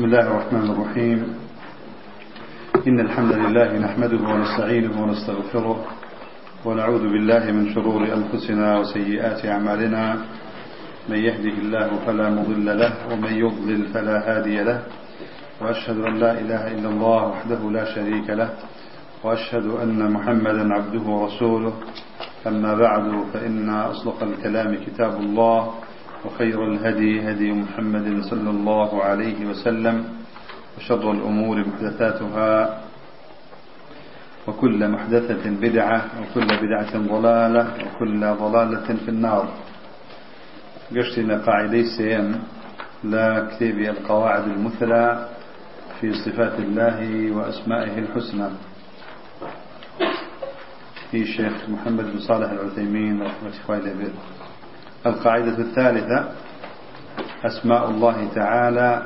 بسم الله الرحمن الرحيم. إن الحمد لله نحمده ونستعينه ونستغفره ونعوذ بالله من شرور أنفسنا وسيئات أعمالنا. من يهده الله فلا مضل له ومن يضلل فلا هادي له. وأشهد أن لا إله إلا الله وحده لا شريك له. وأشهد أن محمدا عبده ورسوله. أما بعد فإن أصدق الكلام كتاب الله. وخير الهدي هدي محمد صلى الله عليه وسلم وشر الأمور محدثاتها وكل محدثة بدعة وكل بدعة ضلالة وكل ضلالة في النار. قشتنا قاعدي سيم لا كتاب القواعد المثلى في صفات الله وأسمائه الحسنى في شيخ محمد بن صالح العثيمين رحمة الله القاعدة الثالثة أسماء الله تعالى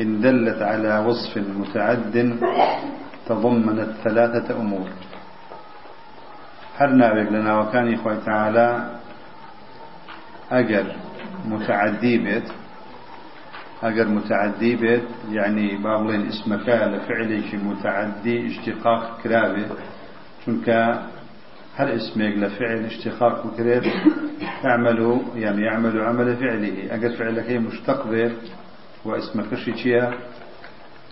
إن دلت على وصف متعد تضمنت ثلاثة أمور. هرنا لنا وكان إخوة تعالى أجر متعدي بيت؟ أجر متعدي بيت يعني باولين اسمك لفعل متعدي اشتقاق كرابه چونك هل اسمك لفعل اشتقاق كراب تعمل يعني يعمل عمل فعله. أجر فعلك مشتق به واسم كشي تشيا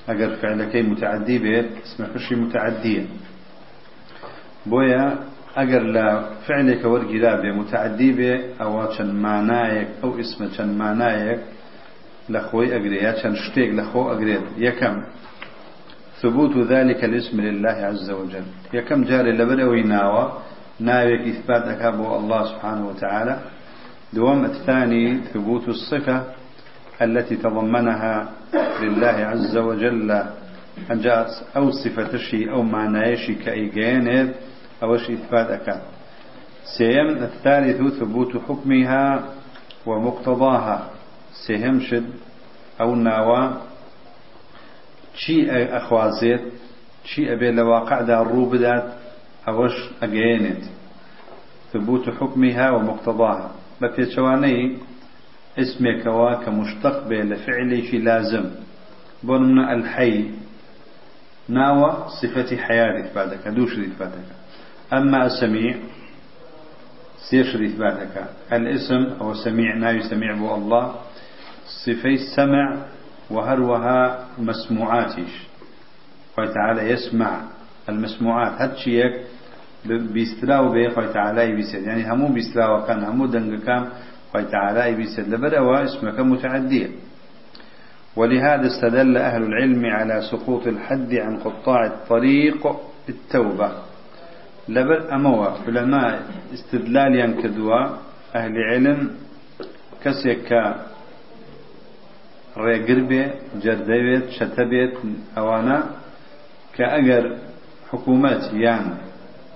أجر فعلك متعدي به اسم كشي متعديا بويا أجر لا فعلك ورقي لا به متعدي به أو شن معنايك أو اسم شن معنايك لخوي أجري شن شتيك لخو أجري يكم. ثبوت ذلك الاسم لله عز وجل. يكم جاري لبدوي ناوى ناويك إثبات أكابه الله سبحانه وتعالى. دوام الثاني ثبوت الصفة التي تضمنها لله عز وجل. أن جاء أو صفة شيء أو معنى شيء أو شيء إثبات أكاد سيم الثالث ثبوت حكمها ومقتضاها. سيهم شد أو ناوى. شيء أخوازيت. شيء أبي لواقع دا الروبدات أوش أجينت ثبوت حكمها ومقتضاها بفيتشواني اسمك واك مشتق به لفعل في لازم. بنمنا الحي ناوى صفة حياة إثباتك دوش إثباتك أما السميع سيش إثباتك الاسم أو سميع ناوي سميع بو الله صفي سمع وهروها مسموعاتش وتعالى يسمع المسموعات هاتشيك بيستراو به خوي تعالى يبيسد يعني همو بيستراو كان همو دنگ كام خوي تعالى يبيسد لبدا اسمك متعدية ولهذا استدل أهل العلم على سقوط الحد عن قطاع الطريق بالتوبة. لبر أموا علماء استدلال ينكدوا أهل علم كسيك ڕێگربێ جەردەوێت شەتەبێت ئەوانە کە ئەگەر حکوومەت یان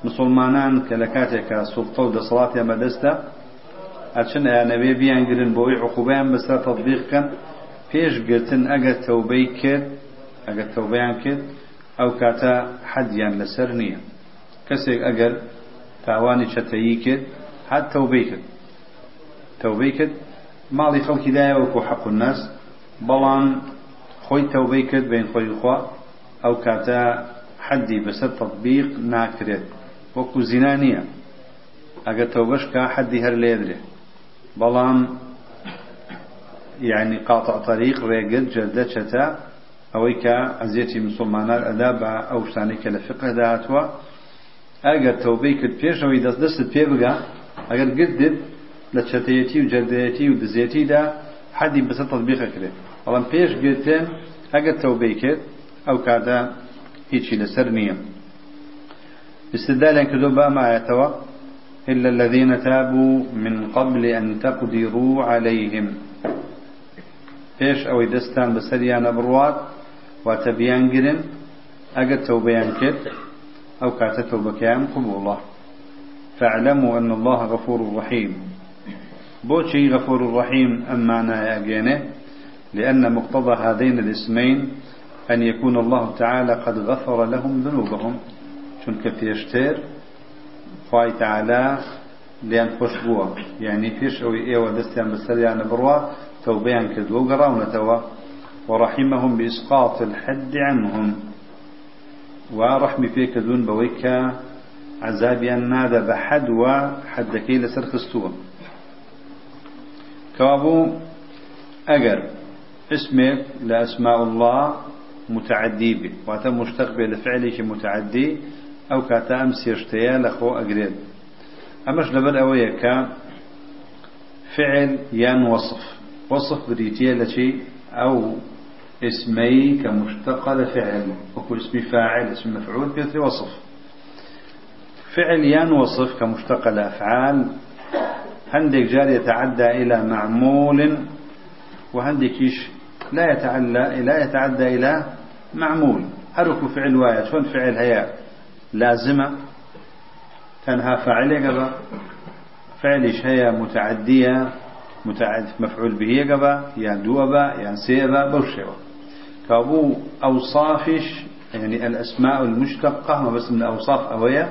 مسلمانان کە لە کاتێکە سوڵتە و دەسەڵاتیان بەدەستە ئەچن ئەیانەوێ بیانگرن بۆی عقوبیان بەسەر تەطبیقکەن پێشگرتن ئەگەر تەوبەی کرد ئەگەر تەوبەیان کرد ئەو کاتە حەدیان لەسەر نییە. کەسێک ئەگەر تاوانی چەتەیی کرد حد تەوبەی کرد. تەوبەی کرد ماڵی خەڵکی دایە وەکو حەق الناس بەڵام خۆی تەوبەی کرد بین خۆی خوا ئەو کاتە حەدی بەسەر تطبیق ناکرێت. وەکو زینا نییە. ئەگە تەوبەش کا حەدی هەر لێدرێ بەڵام یعنی قاتع طريق ڕێگت جەردە چەتە ئەوەی کە ئەزیێتی مسلمانان ئەدا بە ئەو شتانی کە لە فقه داهاتوە ئەگەر تەوبەی کرد پێشەوەی دەست دەست پێ بگە ئەگەر گردت لە چەتەیەتی و جەردەیەتی و دزێتیدا حەدی بەسە تەطبیقەکرێت بەڵام پێش گرتن ئەگەر تەوبەی کرد ئەو کاتە هیچی لەسەر نییە. استدلالا كذوبا ما يتوى إلا الذين تابوا من قبل أن تقدروا عليهم. پێش ئەوەی دەستان بەسەریانە بڕوات واتە بیانگرن ئەگەر تەوبەیان کرد ئەو کاتە تەوبەکەیان قبوڵە فاعلموا أن الله غفور رحيم. بوشي غفور رحيم أما أنا أجينه لأن مقتضى هذين الاسمين أن يكون الله تعالى قد غفر لهم ذنوبهم. چونك فيشتر خواهي تعالى لأن خوشبوه يعني فيش أو إيوة دستيان بسريان بروا تەوبەیان کردووە و گەڕاونەتەوە ورحمهم بإسقاط الحد عنهم. ورحم فيك دون بويك عذابي نادى بحد وحد كي لسر خستوه كوابو أجر اسمك لأسماء الله متعدي به. واتا مشتق به لفعله متعدي. أو كاتا أمس يشتيا لخو أجريد أمش لبر أويك فعل يان وصف. وصف بريتيا لشي أو اسمي كمشتق لفعل وكل اسم فاعل اسم مفعول بيثري وصف. فعل يان وصف كمشتق لأفعال هندك جار يتعدى إلى معمول وهندكيش لا يتعدى لا يتعدى إلى معمول. حرك فعل واحد فعل هي لازمة. تنها فاعل قبا. فعلش هي متعدية متعد مفعول به قبا يا دوبا يا سيبا بوشيوا كابو أوصافش يعني الأسماء المشتقة ما بس من أوصاف أوية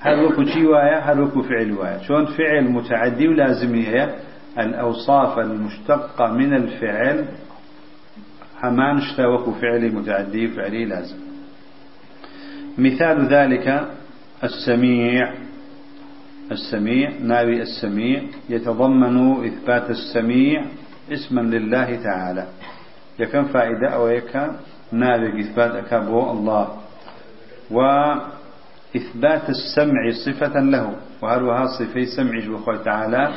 هل شي وايا؟ هل وكو فعل وايا. شون فعل متعدي ولازم هي الأوصاف المشتقة من الفعل همان اشتوك فعل متعدي فعلي لازم. مثال ذلك السميع. السميع ناوي السميع يتضمن إثبات السميع اسما لله تعالى. يكن فائدة أو يكن ناوي إثبات أكابو الله. وإثبات السمع صفة له. وهروها صفي سمع جوخوه تعالى؟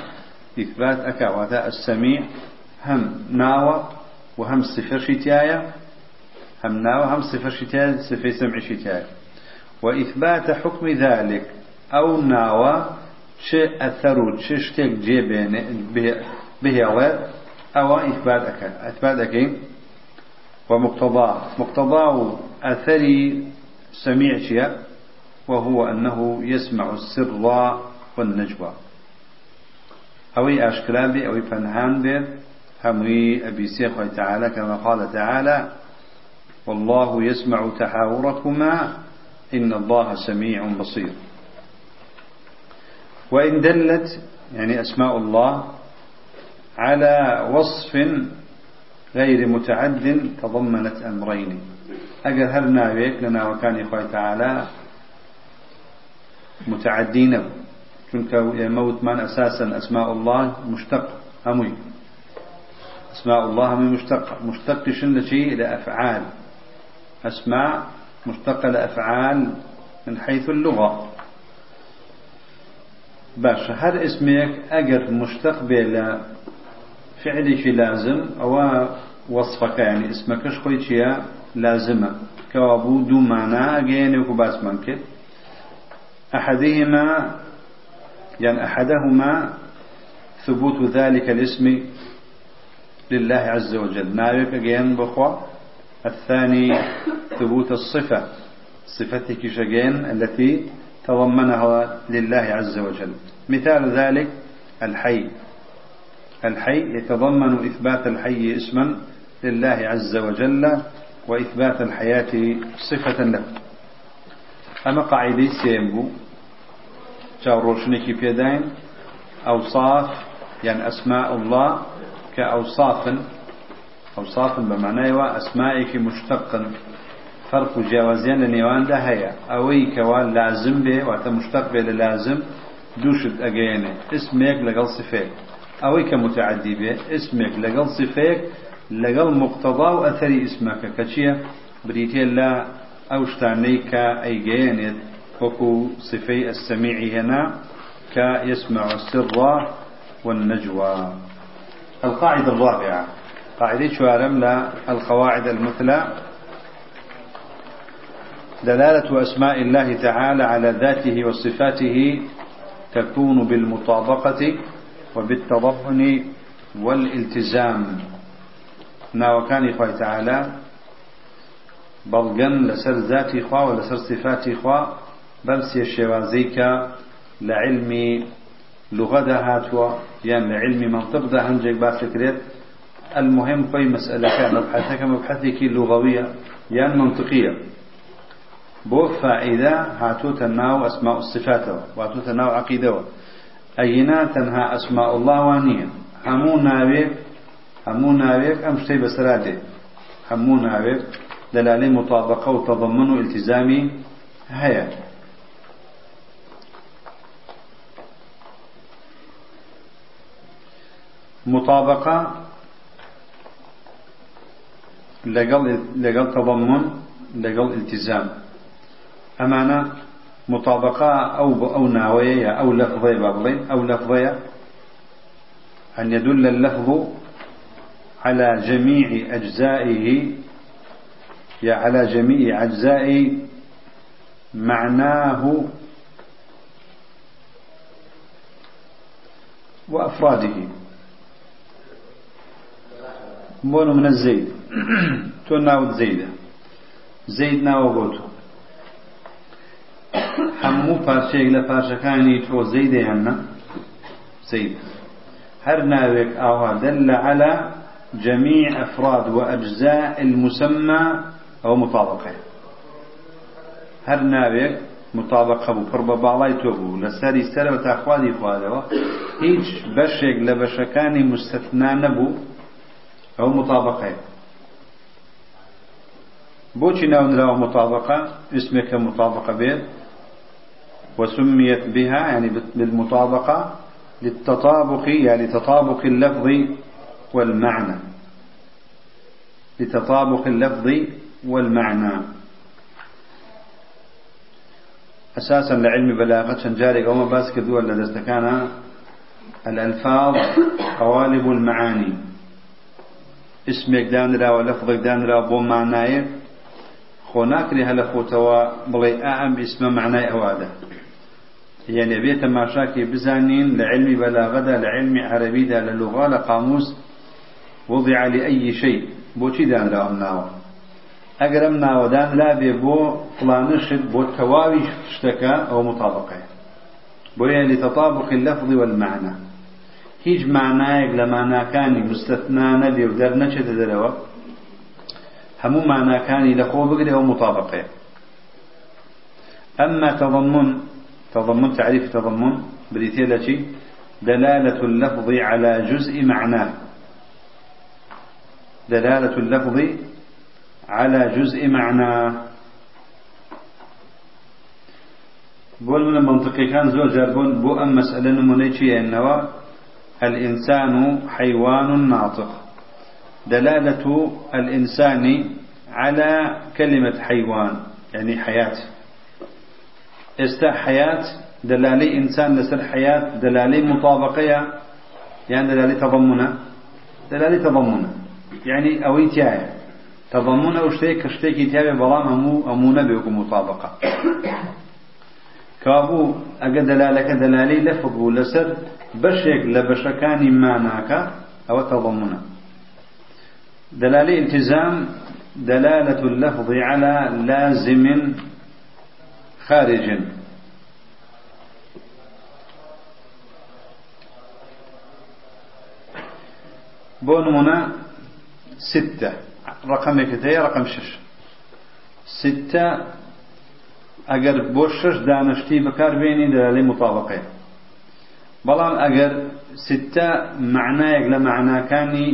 إثبات أكا السميع. هم ناوى وهم صفر شتايا. هم ناوى هم صفر شتايا صفر سمع شتايا. وإثبات حكم ذلك أو ناوى شيء أثروا شيء شتيك جيبين به أو إثبات أكا إثبات أكا ومقتضاه مقتضاه أثري سميع شيء وهو أنه يسمع السر والنجوى. أوي أشكلان بي أوي فنهان بي هموي أبي سيخ تعالى كما قال تعالى والله يسمع تحاوركما إن الله سميع بصير. وإن دلت يعني أسماء الله على وصف غير متعد تضمنت أمرين. أجل هل ناويك لنا وكان يخوي تعالى متعدين. چونك موت من أساسا أسماء الله مشتق همي. أسماء الله همي مشتق. مشتق شن شيء؟ لأفعال أسماء مشتقة لأفعال من حيث اللغة. باش هر اسمك أجر مشتق بلا فعل شي لازم أو وصفك يعني اسمك شخوي شيء لازمة. كوابو دو معنى أجيني وكباس أحدهما يعني أحدهما ثبوت ذلك الاسم لله عز وجل. ناويك أجين بخوا؟ الثاني ثبوت الصفة صفتك شجين التي تضمنها لله عز وجل. مثال ذلك الحي. الحي يتضمن إثبات الحي اسما لله عز وجل وإثبات الحياة صفة له. أما قاعدة سيمبو روشنكي بيدين أوصاف يعني أسماء الله كأوصاف أوصاف بمعنى أسمائك مشتق فرق جوازين لنيوان ده هيا. أوي كوان لازم به وأنت مشتق به للازم دوشت أجينه. اسمك لقل صفيك. أوي كمتعدي به اسمك لقل صفيك لقل مقتضى وأثري اسمك. كتشيا بريتي لا أوشتانيك أي جينت وكو صفي السميع هنا كيسمع السر والنجوى. القاعدة الرابعة. قاعدة شوارم القواعد المثلى. دلالة أسماء الله تعالى على ذاته وصفاته تكون بالمطابقة وبالتضمن والالتزام. ناوكان إخوة تعالى. بلغن لسر ذاتي إخوة ولسر صفاتي إخوة لە علمی لغەدا هاتووە یان لە علمی منطقدا هەنجێک باسەکرێت المهم خوي مسألة مبحثك مبحثك لغوية يان منطقية. بو فائدة هاتو تناو أسماء الصفات وهاتو تناو عقيدة أينا تنها أسماء الله وانية. همو ناويك همو ناويك أم شتي بسرادي همو ناويك دلالي مطابقة وتضمن والتزامي هيا. مطابقة لقل لقل تضمن لقل التزام أمانة مطابقة أو أو ناوية أو لفظية بابلين أو لفظية أن يدل اللفظ على جميع أجزائه يا على جميع أجزاء معناه وأفراده بۆ منە زەید. تۆ ناوت زەیدە. زەید ناوە بۆ تۆ. هەموو پارچەیەک لە پاشەکانی تۆ زەیدەیاننا زەید. هەر ناوێک ئاوا دەل على جميع أفراد وأجزاء المسمى أو مطابقة هر ناوێک مطابقه بوو پڕ بە باڵای تۆ بوو لە سەری سەرەوە تاخوادی خوادەوە هیچ بەشێک لە بەشەکانی مستەفنا نەبوو. ئەو مطابقەیە بۆچی ناونراوە مطابقة؟ اسمێکە مطابقة بێت. وسميت بها يعني بالمطابقة للتطابق يعني تطابق اللفظ والمعنى. لتطابق اللفظ والمعنى. أساسا لعلم بلاغة جاري وما باس كذو كان الألفاظ قوالب المعاني. اسمێکدانراوە لە خڵێکدانرا بۆ مانایە. خۆ ناکرێ هە لە خۆتەوە بڵێ ئام ئیسمە معنای ئەوادە. یعنی بێتە ماشاکی بزانین لە علمی بەلاغەدا لە علمی عەرەبیدا لە لوغا لە قاموس. وضع لأي شيء بۆچی دانرا ئەم ناوە؟ ئەگەر ئەم ناوەدان لابێ بۆ فڵانشت بۆ تەواوی شتەکە ئەو مطابقەیە بۆیە لتطابق اللفظ والمعنى. لمعنى كان مستثنى نبي ودر نشد دروا همو معنى كان لخو بقري أو مطابقة أما تضمن تضمن تعريف تضمن بريتيلة دلالة اللفظ على جزء معناه دلالة اللفظ على جزء معناه بول من المنطقي كان زو جربون بو أم مسألة نمونيتي أنه الإنسان حيوان ناطق. دلالة الإنسان على كلمة حيوان يعني حياة. إستا حياة دلالي إنسان لسر حياة دلالي مطابقية يعني دلالي تضمنة. دلالي تضمنة يعني أوي تيايا تضمنة أو شتيك تيايا بلام أمو أمونة بيكم مطابقة. كابو أجا دلالك دلالي لفظ لسر بشيك لبشكاني معناك أو تضمنة دلالي التزام دلالة اللفظ على لازم خارج بونمنا ستة رقم كتير رقم شش. ستة ئەگەر بۆ شش دانشتی بەکاربێنی دەلەی مطابقێ. بەڵام ئەگەر ستە معنایەک لە معناکانی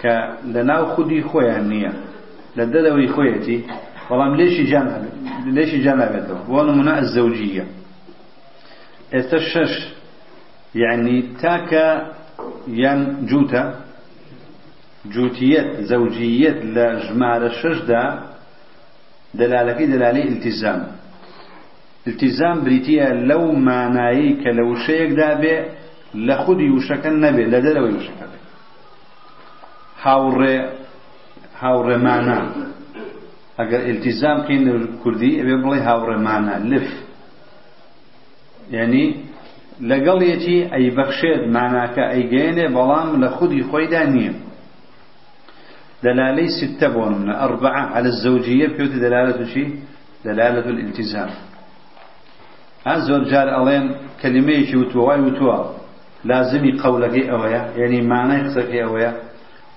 کە لە ناو خودی خۆیان نییە لە دەرەوەی خۆیەتی بەڵام لێشی جانابێتەوە بۆ نمونە ئە زەوجیە. ئێستا شش یعنی تاکە یان جوتە جوتیەت زەوجیەت لە ژمارە ششدا دلالەکەی دلالەی التیزام. التیزام بریتە لەو مانایی کە لە وشەیەکدا بێ لە خودی وشەکە نەبێت لە دەرەوەی وشەکە بێت هاوڕێ هاوڕێمانە. ئەگەر التیزام قین لە کوردی ئەوێ بڵێ هاوڕێمانە لف. یعنی لەگەڵ یەکی ئەی بەخشێت ماناکە ئەیگەێنێ بەڵام لە خودی خۆیدا نییە. دلالي ستة بونمنا أربعة على الزوجية بيوت دلالة شيء دلالة الالتزام. أزور جار ألين كلمة شي وتوا وتوا لازمي قولك أويا يعني معنى قصك أويا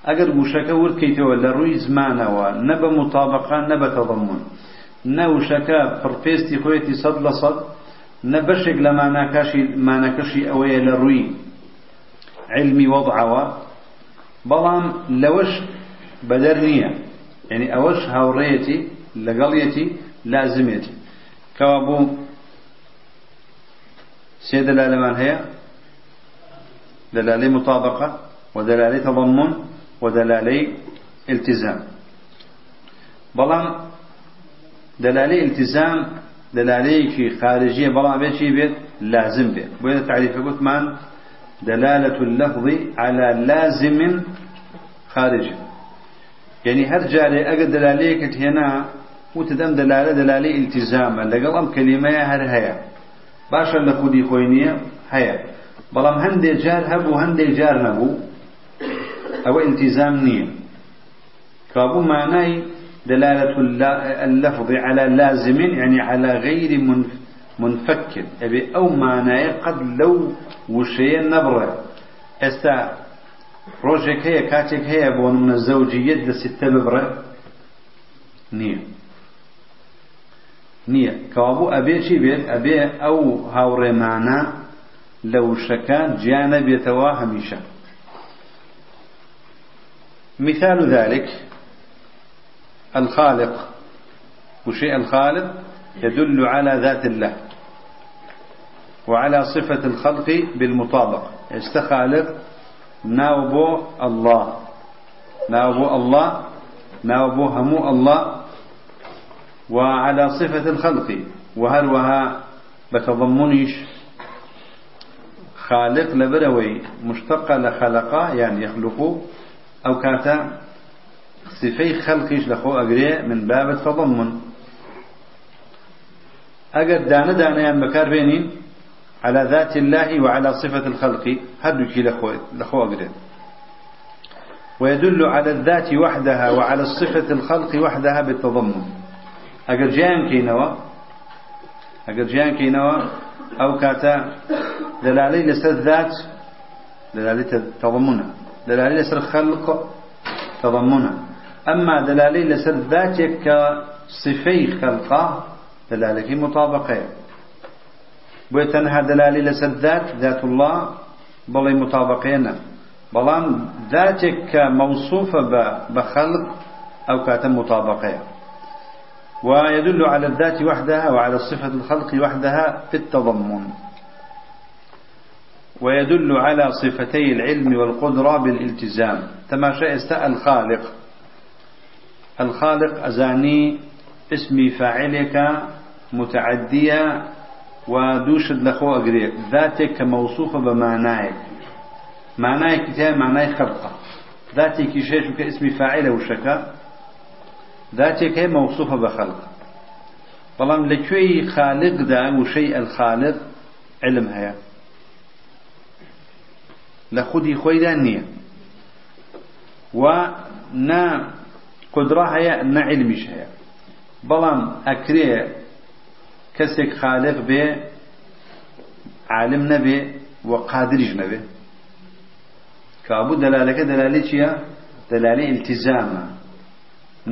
ئەگەر وشەکە ورکەیتەوە لە ڕووی زمانەوە نە بە مطابقە نە بە تەضمون نە وشەکە پڕپێستی خۆیەتی سەد لە سەد نە بەشێک لە ماناکەشی مانەکەشی ئەوەیە لە بەدەر نییە. یعنی ئەوەش هاوڕێەتی لەگەڵیەتی لازمێتی. کەوا بوو سێ دەلالەمان دلالي مطابقة ودلالي تضمن ودلالي التزام. بلان دلالي التزام دلالي في خارجية بلان بيشي بيت لازم بيت بويدا تعريف قلت مان دلالة اللفظ على لازم خارجي يعني هر جاري أقد دلاليك هنا وتدم دلالة دلالي التزام لقل أم كلمة هر هيا باشا لخودي خوينية هيا بەڵام هەندێک جار هەبوو هەندێک جار نەبوو ئەوە التزام نییە كابو معناي دلالة اللفظ على لازم يعني على غير منفك أبي أو معناي قد لو وشي نبرة. استا روجك هي كاتك هي بون من الزوجية دستة ببرة نية نية كابو أبي شي بيت أبي أو هاوري معناه لو شكان جيانا بيتوا هميشا مثال ذلك الخالق. وشيء الخالق يدل على ذات الله. وعلى صفة الخلق بالمطابقة استخالق ناوبو الله. ناوبو الله ناوبو همو الله وعلى صفة الخلق. وهروها بتضمنش؟ خالق لبروي مشتق لخلقه يعني يخلق أو كاتا صفي خلقش لخو أقري من باب التضمن. أقد دانا دانا يعني بكار بينين؟ على ذات الله وعلى صفة الخلق. هدوكي لخو, لخو أقري ويدل على الذات وحدها وعلى الصفة الخلق وحدها بالتضمن. أقد جان كينوا؟ أقد جان كينوا؟ أو كاتا دلالي لسر الذات دلالي تضمنها دلالي لسر الخلق تضمنها أما دلالي لسر الذات كصفي خلقه دلالة مطابقة. بويتنها دلالي لسر الذات ذات الله بلي مطابقين. بلان ذاتك موصوفة بخلق أو كاتم مطابقة. ويدل على الذات وحدها وعلى صفة الخلق وحدها في التضمن. ويدل على صفتي العلم والقدرة بالالتزام. تماشى استاء الخالق. الخالق أزاني اسم فاعلك متعدية و دووشت لەخۆ ئەگرێ ذاتێک کە مەوسوفە بە مانایەک. مانایەکی تای مانای خەڵقە ذاتێکی شێش کە اسمی فاعلە وشەکە ذاتێک هەیە مەوسوفە بە خەڵق بەڵام لەکوێی خالقدا وشەی ئەلخالق علم هەیە؟ لە خودی خۆیدا نییە. و نا قدرا هەیە نە علمیش هەیە. بەڵام ئەکرێ کەسێک خالق بێ عالم نەبێ و قادریش نەبێ. کابوو دەلالەکە دەلالی چییە؟ دەلالی ئیلتیزامە.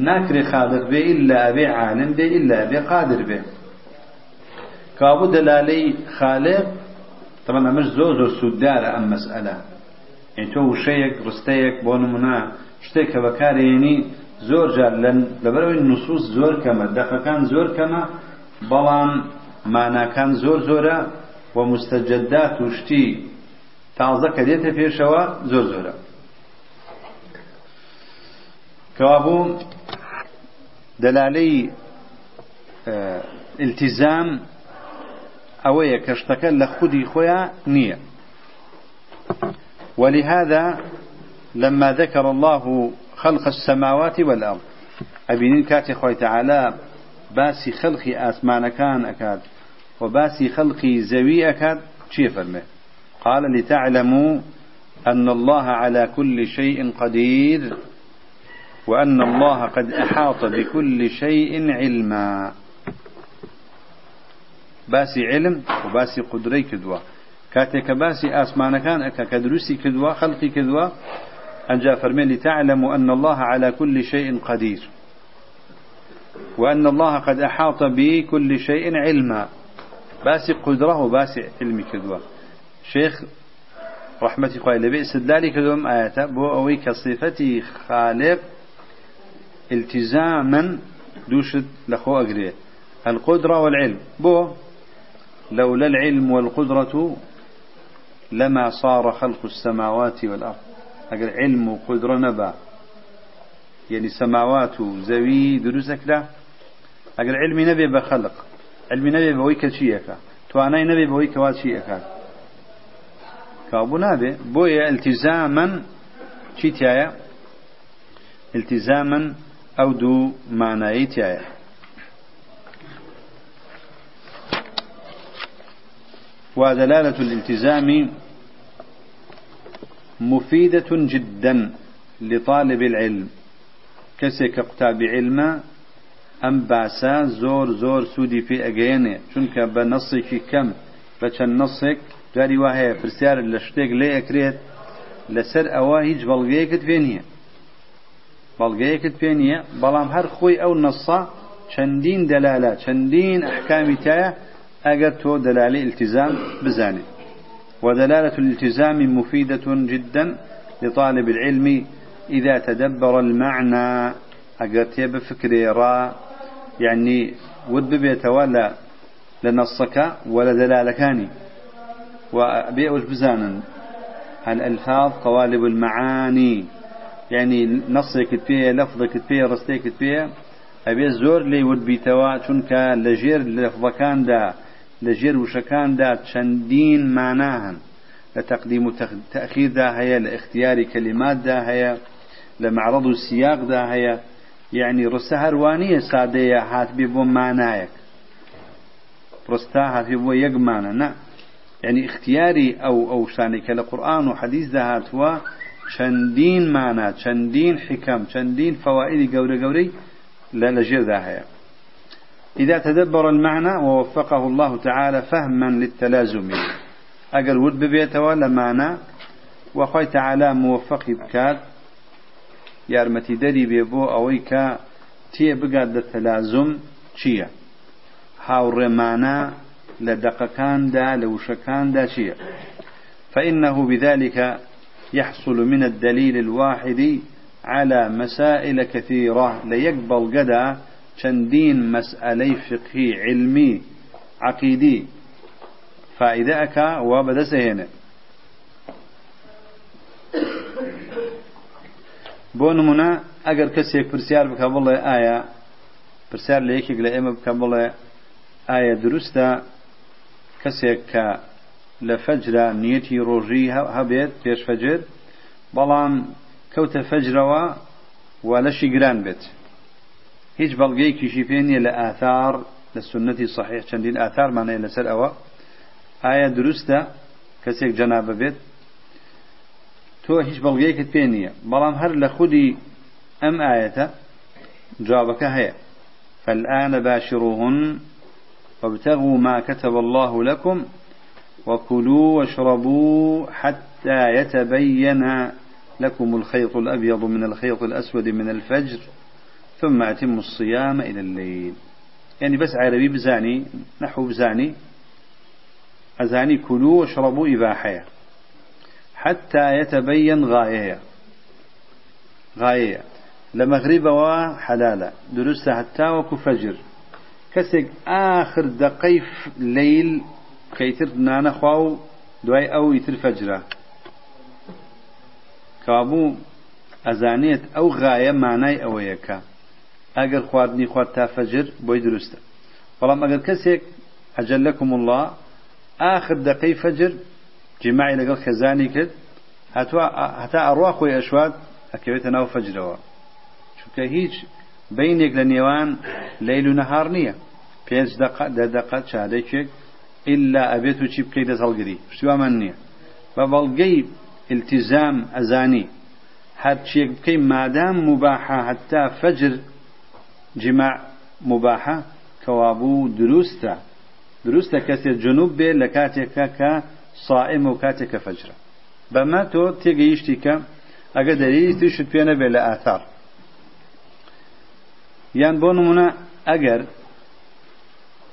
ناکرێ خالق بێ ئللا بێ عالم بێ ئللا بێ قادر بێ. کابوو دەلالەی خالق تەمەەن ئەمەش زۆر زۆر سووددارە ئەم مەسئلە. تۆ وشەیەک ڕستەیەک بۆ نمونە شتێک کە بەکارێنی زۆر جار لەبەرەوەی نوسوس زۆر کەمە دەخەکان زۆر کەمە بەڵام ماناکان زۆر زۆرە و مستەجددات و شتی تازە کە دێتە پێشەوە زۆر زۆرە. کەوابوو دەلالەی التیزام ئەوەیە کە شتەکە لە خودی خۆیان نییە. ولهذا لما ذكر الله خلق السماوات والأرض أبينين كاتي خوي تعالى باسي خلقي آسمان كان أكاد وباسي خلقي زوي أكاد شي فرمه قال لتعلموا أن الله على كل شيء قدير وأن الله قد أحاط بكل شيء علما. باسي علم قدري كدوا كاتك باسي آسمان كان أكا كدرسي كدوا خلقي كدوا أنجا فرمين لتعلموا أن الله على كل شيء قدير. وأن الله قد أحاط بكل شيء علما. باسي قدره وباسي علم كدوا شيخ رحمتي خوي لبي استدلالي كدوم آياتا بو أوي خالق التزاما دوشت لخو أقريه القدرة والعلم. بو لولا العلم والقدرة لما صار خلق السماوات والأرض. أقر علم وقدرة نبا. يعني سماوات زوي دروسك لا أقر علمي نبي بخلق علمي نبي بويك شيئك تواناي نبي بويك واشيئك كابو نابي بويا التزاما شيتيايا التزاما أو دو معناي تيايا ودلالة الالتزام مفيدة جدا لطالب العلم. كسك قتاب علم أم باسا زور زور سودي في أجينه شنك بنصك كم بچن نصك جاري وهي برسيار لشتيك لي أكريت لسر أوا هيج بلغيكت فينيه بلغيكت فينيه بلام هر خوي أو نصا چندين دلالة چندين أحكام تايا أجر تو دلالة التزام بزاني ودلالة الالتزام مفيدة جدا لطالب العلم إذا تدبر المعنى أجر تيب فكري را يعني ود ببيت ولا لنصك ولا دلالكاني. وبيئوش بزانا الألفاظ قوالب المعاني. يعني نصك تبيه لفظك تبيه رستيك تبيه أبي زور لي ود بيتوا چونك لجير لفظكان دا لجير وشكان دا چندين معناهن. لتقديم تأخير دا هي لاختيار كلمات دا هي لمعرض السياق دا هي يعني رسها روانية سادية هات بيبو معنايك. رستا هات بيبو يق معنى نعم يعني اختياري أو أو شانك لقرآن وحديث هاتوا چندين معنى چندين حكم چندين فوائد قوري قوري لا لجير دا هي إذا تدبر المعنى ووفقه الله تعالى فهما للتلازم. أقل ود ولا معنى وخوي تعالى موفق بكات يارمتي دري بيبو أويكا تي بقاد التلازم شيا هاو معنى لدقكان دا لوشكان دا شيا فإنه بذلك يحصل من الدليل الواحد على مسائل كثيرة ليقبل قدا چندين مسألة فقهي علمي عقيدي. فإذا أكا وبدس هنا بۆ نمونە ئەگەر کەسێک پرسیار بکە بڵێ ئایا پرسیار لە یەکێک لە ئێمە بکە بڵێ ئایا دروستە کەسێک کە لە فەجرە نیەتی ڕۆژی هەبێت پێشفەجر بەڵام کەوتە فەجرەوە و لەشی گران بێت. هیچ بەڵگەیەکیشی پێ نییە لە ئاثار لە سنەتی صحیح چەندین ئاثارمانەیە لەسەر ئەوە. ئایا دروستە کەسێک جەنابە بێت تۆ هیچ بەڵگەیەکت پێ نییە بەڵام هەر لە خودی ئەم ئاەتە جوابەکە هەیە. فالآن باشروهن وابتغوا ما كتب الله لكم وكلوا واشربوا حتى يتبين لكم الخيط الأبيض من الخيط الأسود من الفجر ثم أتموا الصيام إلى الليل. يعني بس عربي بزاني نحو بزاني ئەزانی کولو و شڕەبوو ئیباحەیە. حتى يتبين غاية غاية لمغرب وا حلالة درست حتى وكو فجر كسك آخر دقيف ليل خيتر نانا خواو دوای ئەو ئیتر فەجرە کابوو ئەزانێت ئەو غایە مانای ئەوەیەکە. ئەگەر خواردنی خوارد تا فەجر بۆی دروستە. بەڵام ئەگەر کەسێک ئەجلەکم الله آخر دقي فجر جماعي لقل خزاني كد هتوا هتا أرواح خوي أشواد أكويت ناو فجروا شوك هيج بينك لنيوان ليل ونهار نية بينج دقة دقة شهادك إلا أبيتو شي بكي لزلقري شو من نية فبلقي التزام أزاني هاد شيك بكي مادام مباحة حتى فجر جماع مباحة كوابو دروسته دروستە کەسێک جنوب بێ لە کاتێکە کە سائم و کاتێکە فەجرە بەمە تۆ تێگەیشتی کە ئەگە دەریتیشت پێنە بێ لە ئاثار یان بۆ نمونە ئەگەر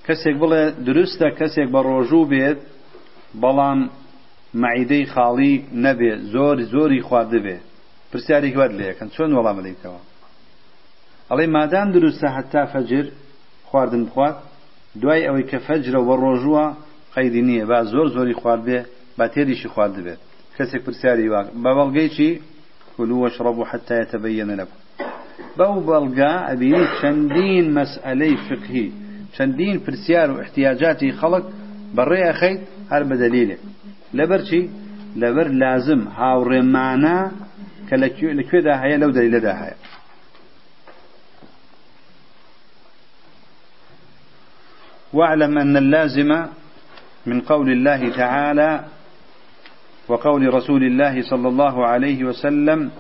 کەسێک بڵێ دروستە کەسێک بە ڕۆژوو بێت بەڵام معیدەی خاڵی نەبێ زۆر زۆری خواردبێ پرسیارێک وەر لەکەن چۆن وەڵام لەیتەوە ئەڵێ مادان دروستە هەتا فەجر خواردن بخوات دوای ئەوەی کە فەجرە وە ڕۆژووە قەیدی نییە با زۆر زۆری خوارد بێ با تێریشی خوارد بێت کەسێک پرسیاری وا بە بەڵگەی چی؟ كلوا واشربوا حتى يتبين لكم. بەو بەڵگا ئەبینی چەندین مەسئلەی فقهی چەندین پرسیار و احتیاجاتی خەڵک بەڕێ ئەخەیت هەر بە دەلیلێ لەبەر چی؟ لەبەر لازم هاوڕێمانە کە لەکوێدا هەیە لەو دەلیلەدا هەیە. واعلم أن اللازم من قول الله تعالى وقول رسول الله صلى الله عليه وسلم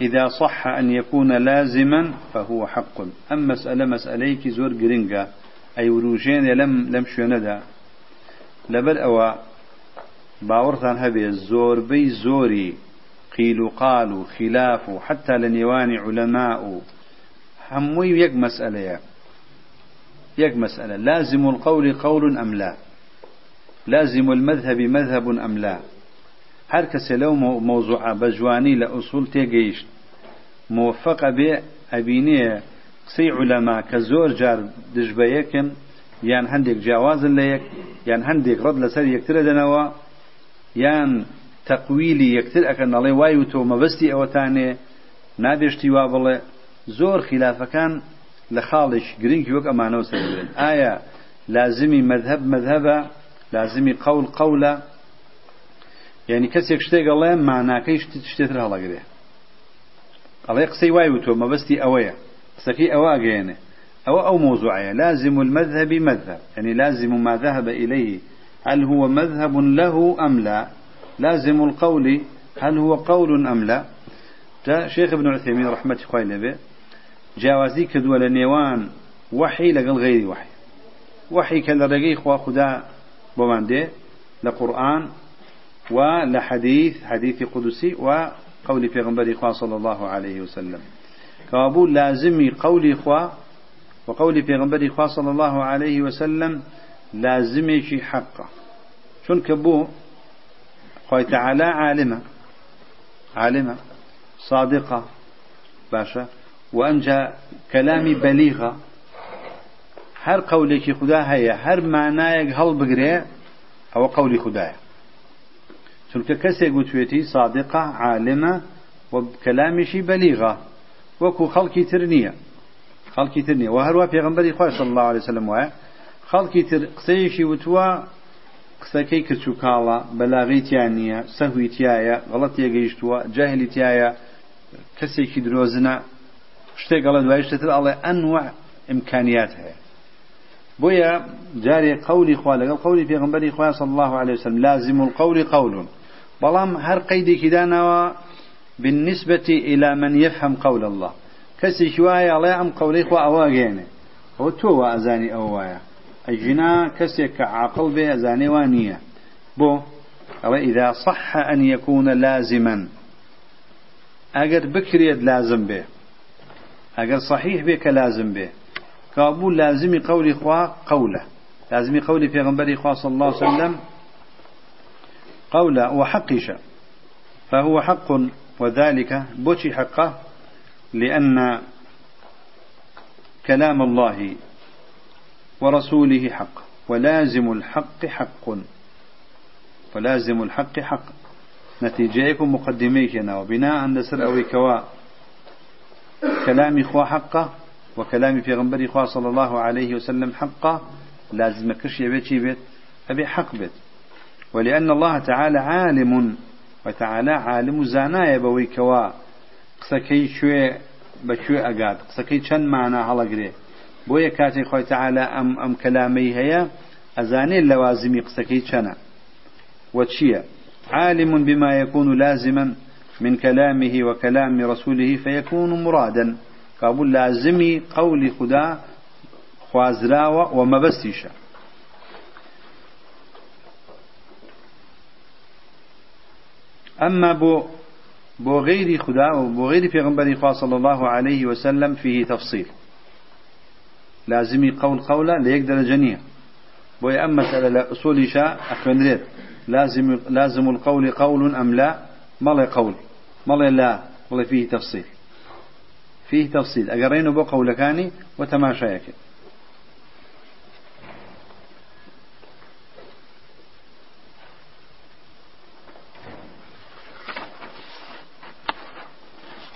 إذا صح أن يكون لازما فهو حق. أما مسألة مسأليك زور جرينجا. أي وروجين لم لم شوندا لبل أو باورثان هبي الزور بي زوري. قيل قالوا خلاف حتى لنيوان علماء. هموي يك مسألة يك مسألة لازم القول قول أم لا. لازم المذهب مذهب أم لا. هر کەسێ لەو مۆزوع بەجوانی لە ئوسول تێگەیشت. موفق بێ ئەبینێ قسەی علەما کە زۆر جار دژ بە یەکن یان هەندێک جیاوازن لە یەک یان هەندێک ڕەت لەسەر یەکترە دەنەوە یان تەقویلی یەکتر ئەکەن نەڵێ وای و تۆ مەبەستی ئەوەتانێ نابێشتی وا بڵێ زۆر خلافەکان خاڵش گرنگی وەک ئەمانەوە سەرێن ئایا لازمی مذهب مذهبە لازمی قول قولە؟ یعنی کەسێک شتێک ئەڵێ ماناکەی شتێتر هەڵەگرێ. ئەڵێ قسەی وای و تۆ مەبەستی ئەوەیە. قسەکەی ئەوە ئەگەێنێ أو أو موضوعية لازم المذهب مذهب. يعني لازم ما ذهب إليه. هل هو مذهب له أم لا؟ لازم القول هل هو قول أم لا؟ شيخ ابن عثيمين رحمة الله جاوازي كدول نيوان وحي لقل غير وحي وحي كلا رقي خوا خدا بمان دي لقرآن ولحديث حديث قدسي وقول پیغمبر إخوة صلى الله عليه وسلم. كابو لازمي قول إخوة وقول پیغمبر إخوة صلى الله عليه وسلم لازمي شي حقه شون كبو خوي تعالى عالمة عالمة صادقة باشا وانجا کەلامی بەلیغە هەر قولێکی خدا هەیە هەر مانایەک هەڵبگرێ ئەوە قولی خدایە چونکە کەسێک گوتوێتی صادقە عالمە و کەلامیشی بەلیغە وەکو خەڵکی تر نییە. خەڵکی تر نیە و هەروە پێغمبەری خوۆش الله عليه وسلم وایە خەڵکی تر قسەیەکی وتووە قسەکەی کچووکاڵە بەلاغیتیان نییە سەهویتیایە غڵەت یەگەیشتووە جاهلیتیایە کەسێکی درۆزنە شتێک گەڵە دوای شتتر ئەڵێ ئەنوع ئیمکانیات هەیە. بۆیە جارێ قولی خوا لەگەڵ قولی پێغمبەری خوا صلی الله عليه وسلم لازم القول قول بەڵام هەر قەیدێکی داناوە بالنسبة إلى من يفهم قول الله. كسي شوية الله أم قولي خوا أواجينه هو تو أزاني أوايا أجنا كسي كعقل به أزاني وانية بو أو إذا صح أن يكون لازما. أجر بكريد لازم به أجر صحيح بك لازم به كابو لازم قول خوا قوله. لازم قول في غنبري خوا صلى الله عليه وسلم قوله وحقش فهو حق وذلك بوشي حقه لأن كلام الله ورسوله حق ولازم الحق حق. ولازم الحق حق. نتيجيكم مقدميكنا وبناء نسر أوي كوا كلام إخوة حقه وكلام في غنبري إخوة صلى الله عليه وسلم حقه لازم كش يبيت بيت أبي حق بيت ولأن الله تعالى عالم وتعالى عالم زانايا بوي كوا قسكي شوي بشوي أقاد قسكي چن معنى هلقري بويا كاتي خوي تعالى أم, أم كلامي هيا أزاني اللوازمي قسكي چنا وتشيا عالم بما يكون لازما. من كلامه وكلام رسوله فيكون مرادا. قابل لازمي قول خدا خوازراوة ومبسيشا أما بو بو غير خدا وبو غير پیغمبر خدا صلى الله عليه وسلم فيه تفصيل. لازمي قول قولا ليقدر جنيه بو أما مسألة لأصول شاء أخوان لازم لازم القول قول أم لا؟ ما قول ما لا والله فيه تفصيل. فيه تفصيل. أقرينه بو قولكاني وتماشايك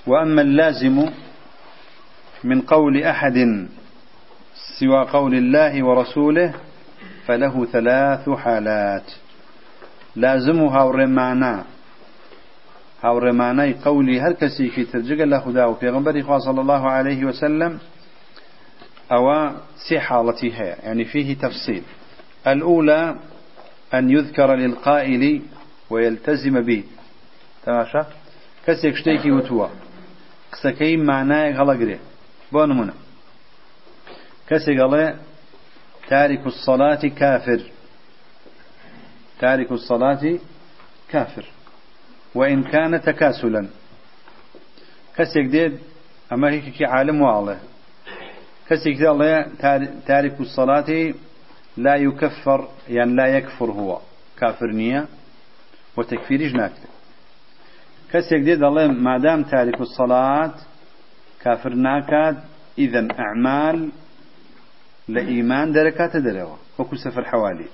وأما اللازم من قول أحد سوى قول الله ورسوله فله ثلاث حالات. لازمها ورمانا. هاوڕێمانای قولي هەر کەسێکی ترجگە لە خدا و پێغمبەری خوا صلى الله عليه وسلم أو سي حالتي هي يعني فيه تفصيل الأولى أن يذكر للقائل ويلتزم به. تماشى كسيك شتيكي وتوا قسكي معناه غلقري بون منا كسيك الله تارك الصلاة كافر تارك الصلاة كافر وإن كان تكاسلا. كسيك ديد أما هيك عالم والله كسيك ديد الله تارك الصلاة لا يكفر يعني لا يكفر هو. كافر نية وتكفير جناك. كسيك ديد الله ما دام تارك الصلاة كافر ناكاد إذا أعمال لإيمان دركات دروا. وكو سفر حوالي.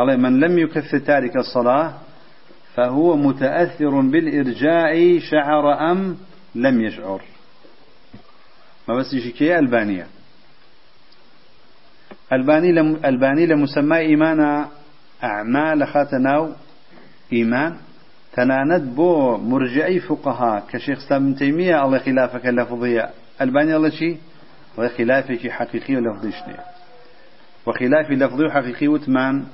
الله من لم يكفر تارك الصلاة فهو متأثر بالإرجاء شعر أم لم يشعر. ما بس يشكي ألبانيا ألباني لم ألباني لمسمى إيمان أعمال خاتناو إيمان. تناند بو مرجعي فقهاء. كشيخ سلام تيمية الله خلافك اللفظية ألباني الله شي؟ الله خلافك حقيقي ولفظي شنية وخلاف لفظي وحقيقي وثمان.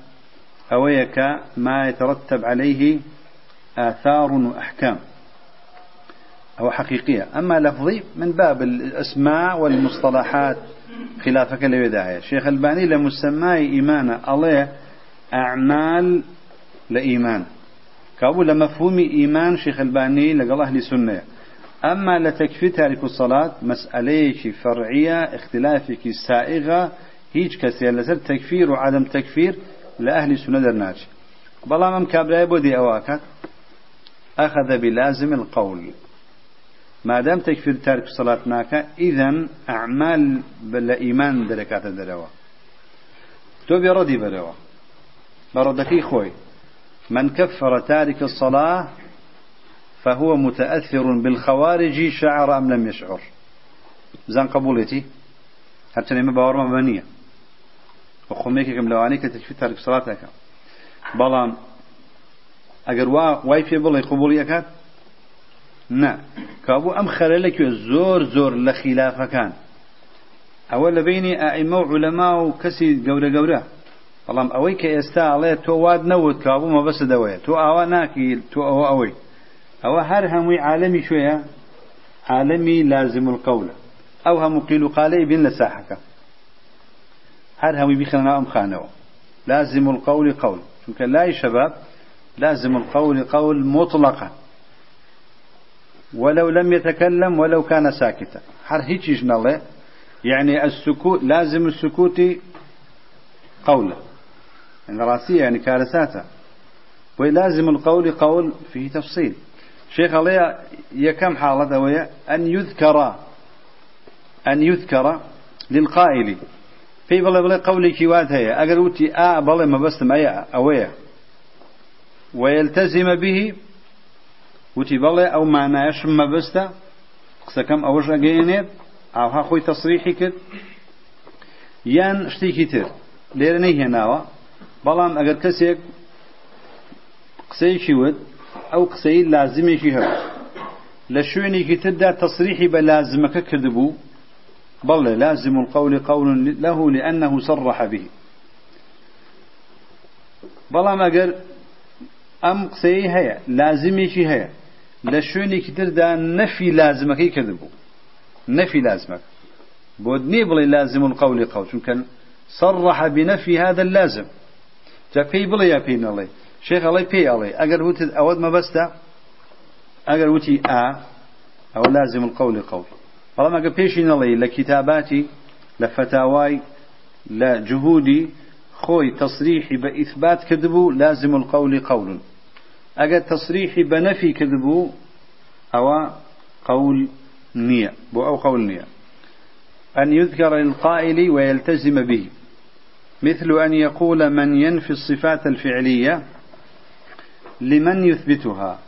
أويك ما يترتب عليه آثار وأحكام أو حقيقية. أما لفظي من باب الأسماء والمصطلحات خلافك لبداية. شيخ الباني لمسمى إيمان الله أعمال لإيمان. كابو لمفهوم إيمان شيخ الباني لقال أهل سنة أما لتكفي تارك الصلاة مسألة فرعية اختلافك سائغة هيج كسي لسر تكفير وعدم تكفير لأهل سنة درناج بلا من كابراي بودي أواكات أخذ بلازم القول. ما دام تكفير تارك الصلاة ناكا إذن أعمال بلا إيمان دركات دروا تو بردي بروا بردكي خوي من كفر تارك الصلاة فهو متأثر بالخوارج شعر أم لم يشعر. زان قبولتي حتى نما باور مبنية وخميك كم لواني كتكفي تارك صلاتك بلان اگر وا وای پێ بڵێ قوبولیەکات نا کابوو ئەم خەلەلێکی زۆر زۆر لە خلافەکان ئەوە لە بینی ئائمە و عولەما و کەسی گەورە گەورە. بەڵام ئەوەی کە ئێستا ئەڵێ تۆ واد نەوت کابوو مەبەسە دەوەیە. تۆ ئاوا ناکی تۆ ئەوە ئەوەی. ئەوە هەر هەمووی عالەمی شوێیە عالەمی لازم القولە ئەو هەموو قیل و قالەی بین لە ساحەکە. هەر هەمووی بیخەنەوە ئەم خانەوە لازم القول قول. چونکە لای شەباب لازم القول قول مطلقا. ولو لم يتكلم ولو كان ساكتا. حر هيك نله. يعني السكوت لازم السكوت قولا يعني راسية يعني كارثاتا ولازم القول قول فيه تفصيل شيخ الله يكم حالة وهي أن يذكر أن يذكر للقائل. في بلا بلا قولي كيوات هي أقل آ بلا ما بستم أي أويا ويلتزم به وتي بڵێ ئەو مانایشم مەبەستە. قسەکەم ئەوەش ئەگەێنێت ئاها خۆی تەسریحی کرد. یان شتێکی تر لێرە نەیهێناوە. بەڵام ئەگەر کەسێک قسەیەکی وت ئەو قسەی لازمێکی هەبوو. لە شوێنێکی تردا تەسریحی بە لازمەکە کردبوو. بەڵێ لازم القول قول له لأنه صرح به. بەڵام ئەگەر ئەم قسەی هەیە لازمێکی هەیە لە شوێنێکی تردا نەفی لازمەکەی کردبوو نەفی لازمەکە بۆ نێ بڵێ لازم القول قول چونکە صرح بنفي هذا اللازم. جا پێی بڵێ یا پێی نەڵێ شێخ ئەڵێ پێی ئەڵێ ئەگەر وتت ئەوەت مەبەستە ئەگەر وتی ئا ئەوە لازم القول قول. بەڵام ئەگەر پێشی فتاوای لە جهودی خوي تصريحي بإثبات كذبو لازم القول قول. أجا تصريحي بنفي كذبو أو قول نية أو قول نية. أن يذكر للقائل ويلتزم به. مثل أن يقول من ينفي الصفات الفعلية لمن يثبتها.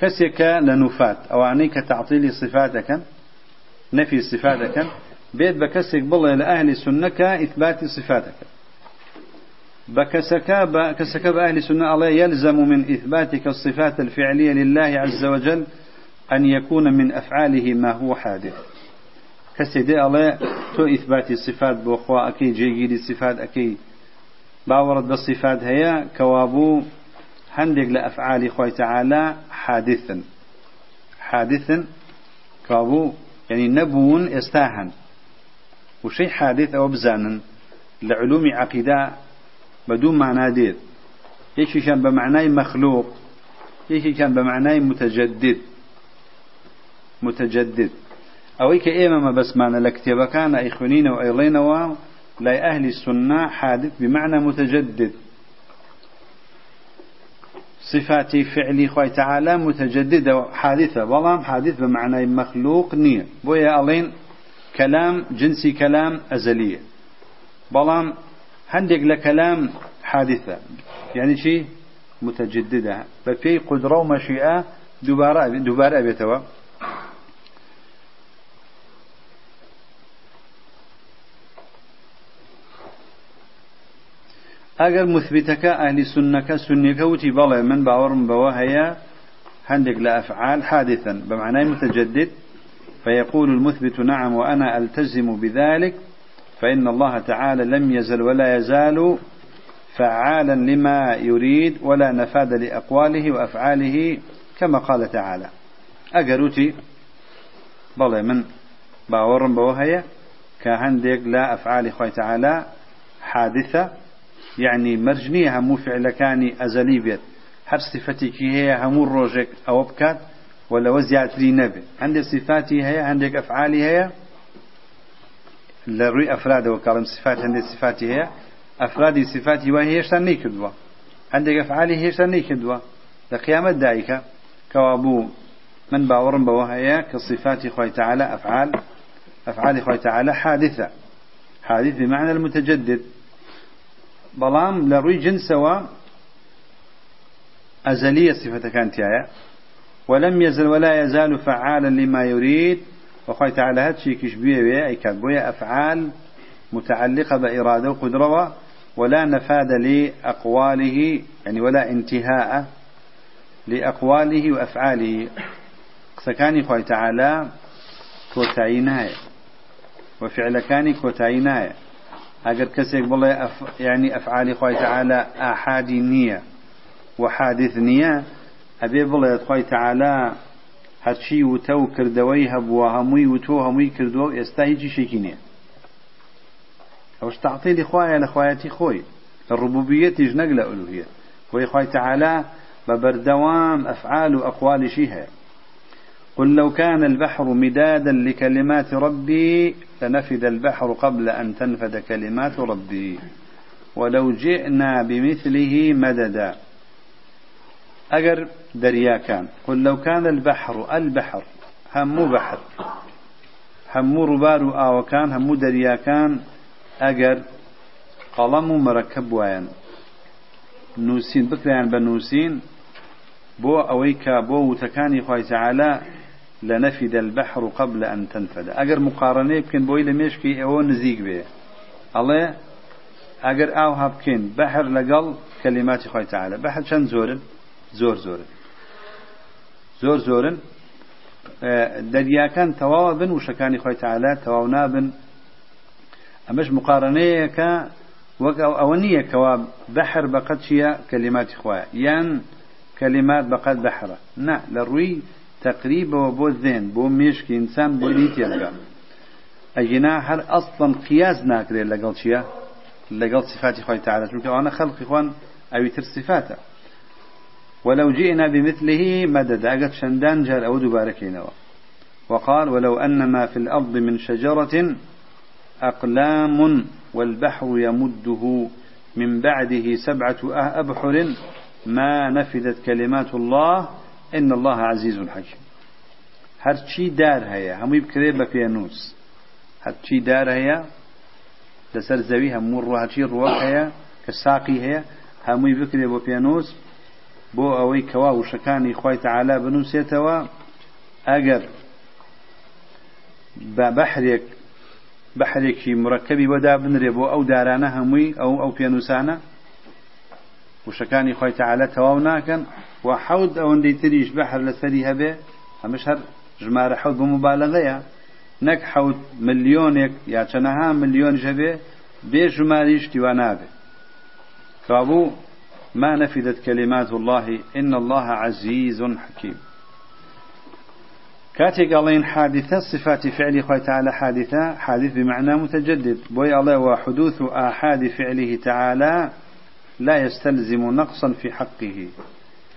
كسك لنفات أو عنيك تعطيل صفاتك. نفي صفاتك. بيت بكسك بالله لأهل سنك إثبات صفاتك. بكسك بكسك بأهل سنة الله يلزم من إثباتك الصفات الفعلية لله عز وجل أن يكون من أفعاله ما هو حادث. كسيدي الله تو إثبات الصفات بأخوة أكي جيجي الصفات أكي باورد بالصفات هي كوابو هندق لأفعال خوي تعالى حادثا. حادثا كوابو يعني نبون استاهن. وشي حادث أو بزانا لعلوم عقيدة بدون معنى دير. يشي كان بمعنى مخلوق يشي كان بمعنى متجدد. متجدد. أو إيك إيما ما بس معنى لكتب كان إخوانين وأيضين لا أهل السنة حادث بمعنى متجدد. صفاتي فعلي خوي تعالى متجددة حادثة. والله حادث بمعنى مخلوق نية بويا ألين كلام جنسي كلام أزلية بلام هندق لكلام حادثة. يعني شيء متجددة. بفي قدرة ومشيئة دوبارة دوبارة أبيتوا اگر مثبتك أهل سنك سنك وتي بلا من باورم بوهيا هندق لأفعال حادثا. بمعنى متجدد. فيقول المثبت نعم وأنا ألتزم بذلك. فإن الله تعالى لم يزل ولا يزال فعالا لما يريد ولا نفاد لأقواله وأفعاله كما قال تعالى. اجروتي بلا من باورم بوهيا كهندق لا افعال خوي تعالى حادثة. يعني مرجنية همو فعل كاني أزلي بيت. هر صفتك هي همو الروجك أو بكات ولا وزيات لي نبي. عندك صفاتي هي عندك أفعالي هي؟ لروي أفراد وكلام صفات عندك صفاتي هي. أفرادي صفاتي وهي شتني كدوا عندك أفعالي هي شتني كدوا لقيامة دايكا كوابو من باورن بوهيا كصفات خوي تعالى أفعال. أفعال خوي تعالى حادثة. حادث بمعنى المتجدد. بلام لروي جنسوا أزلية صفة كانت آية ولم يزل ولا يزال فعالا لما يريد. وخوي تعالى هاتشي كشبيه أي كاتبوية أفعال متعلقة بإرادة وقدرة ولا نفاد لأقواله يعني ولا انتهاء لأقواله وأفعاله. سكاني خوي تعالى كوتايناي وفعل ئەگەر کەسێک بڵێ ینی ئەفعالی خی تعاالە ئاحادی نییە و حادث نییە ئەبێ بڵێت خی تعاالە هەرچی وتە و کردەوەی هەبووە هەمووی و تۆ هەمووی کردووە و ئێستا هیچی شێکی نییە. ئەوش تعتیلی خوایە لە خوایەتی خۆی. لە ڕبوبیەتیش نەک لە ئەلوهە خۆی خی تعاالە بە بەردەوام ئەفعال و ئەقوالیشی هەیە. قل لو كان البحر مدادا لكلمات ربي لنفد البحر قبل أن تنفد كلمات ربي. ولو جئنا بمثله مددا. أجر دريا كان. قل لو كان البحر البحر هم بحر. هم ربار آو كان هم دريا كان. أجر قلم مركب وين. نوسين بكريان بنوسين. بو أويكا بو وتكاني خوي تعالى. لنفد البحر قبل أن تنفد. أجر مقارنة بكن بوي لمشكي أو نزيق به الله أجر أو هبكن بحر لقل كلمات خوي تعالى بحر شن زورن زور زورن زور زورن دەریاکان تەواوە بن وشەکانی خۆی تعالا تەواو نابن. ئەمەش مقارنەیەەکە وەک ئەوە نییەکەوا بەحر بەقەت چیە کەلیماتی خۆیە. یان کەلیمات بەقەت بەحرە. نه لە ڕووی تقريبا وبو الذهن بو مشك إنسان بو ليتيانكا أجنا هر أصلا قياس ناكري لقل شيا لقل صفات خوي تعالى شو أنا خلق إخوان أو يتر صفاته ولو جئنا بمثله مدد أقد شندان جال أو دباركينوا وقال ولو أن ما في الأرض من شجرة أقلام والبحر يمده من بعده سبعة أبحر ما نفذت كلمات الله إن الله عزيز حكيم. هرچی دار هەیە هەمووی بکرێ بە پێنووس. هەرچی دار هەیە لەسەر زەوی هەموو ڕوهچی ڕوەک هەیە کە ساقی هەیە هەمووی بکرێ بۆ پێنووس بۆ ئەوەی کەوا وشەکانی خی تەعالا بنووسێتەوە ئەگەر بە بەحرێک بەحرێکی مرەکەبی وەدا بنرێ بۆ ئەو دارانە هەمووی ئەو ئەو پێنووسانە وشەکانی خی تەعالا تەواو ناکەن و حەود ئەوەندەی تریش بەحر لەسەری هەبێ هەمش هەر ژمارە حەوت بە مبالغەیە نەک حەوت ملیۆنێک یا چەنەها ملیۆن ژەبێ بێ ژماریش دیوان نابێ کابوو ما نفدت كلمات الله إن الله عزيز حكيم كاتي قالين حادثة صفات فعل خوي تعالى حادثة حادث بمعنى متجدد. بوي الله وحدوث آحاد فعله تعالى لا يستلزم نقصا في حقه.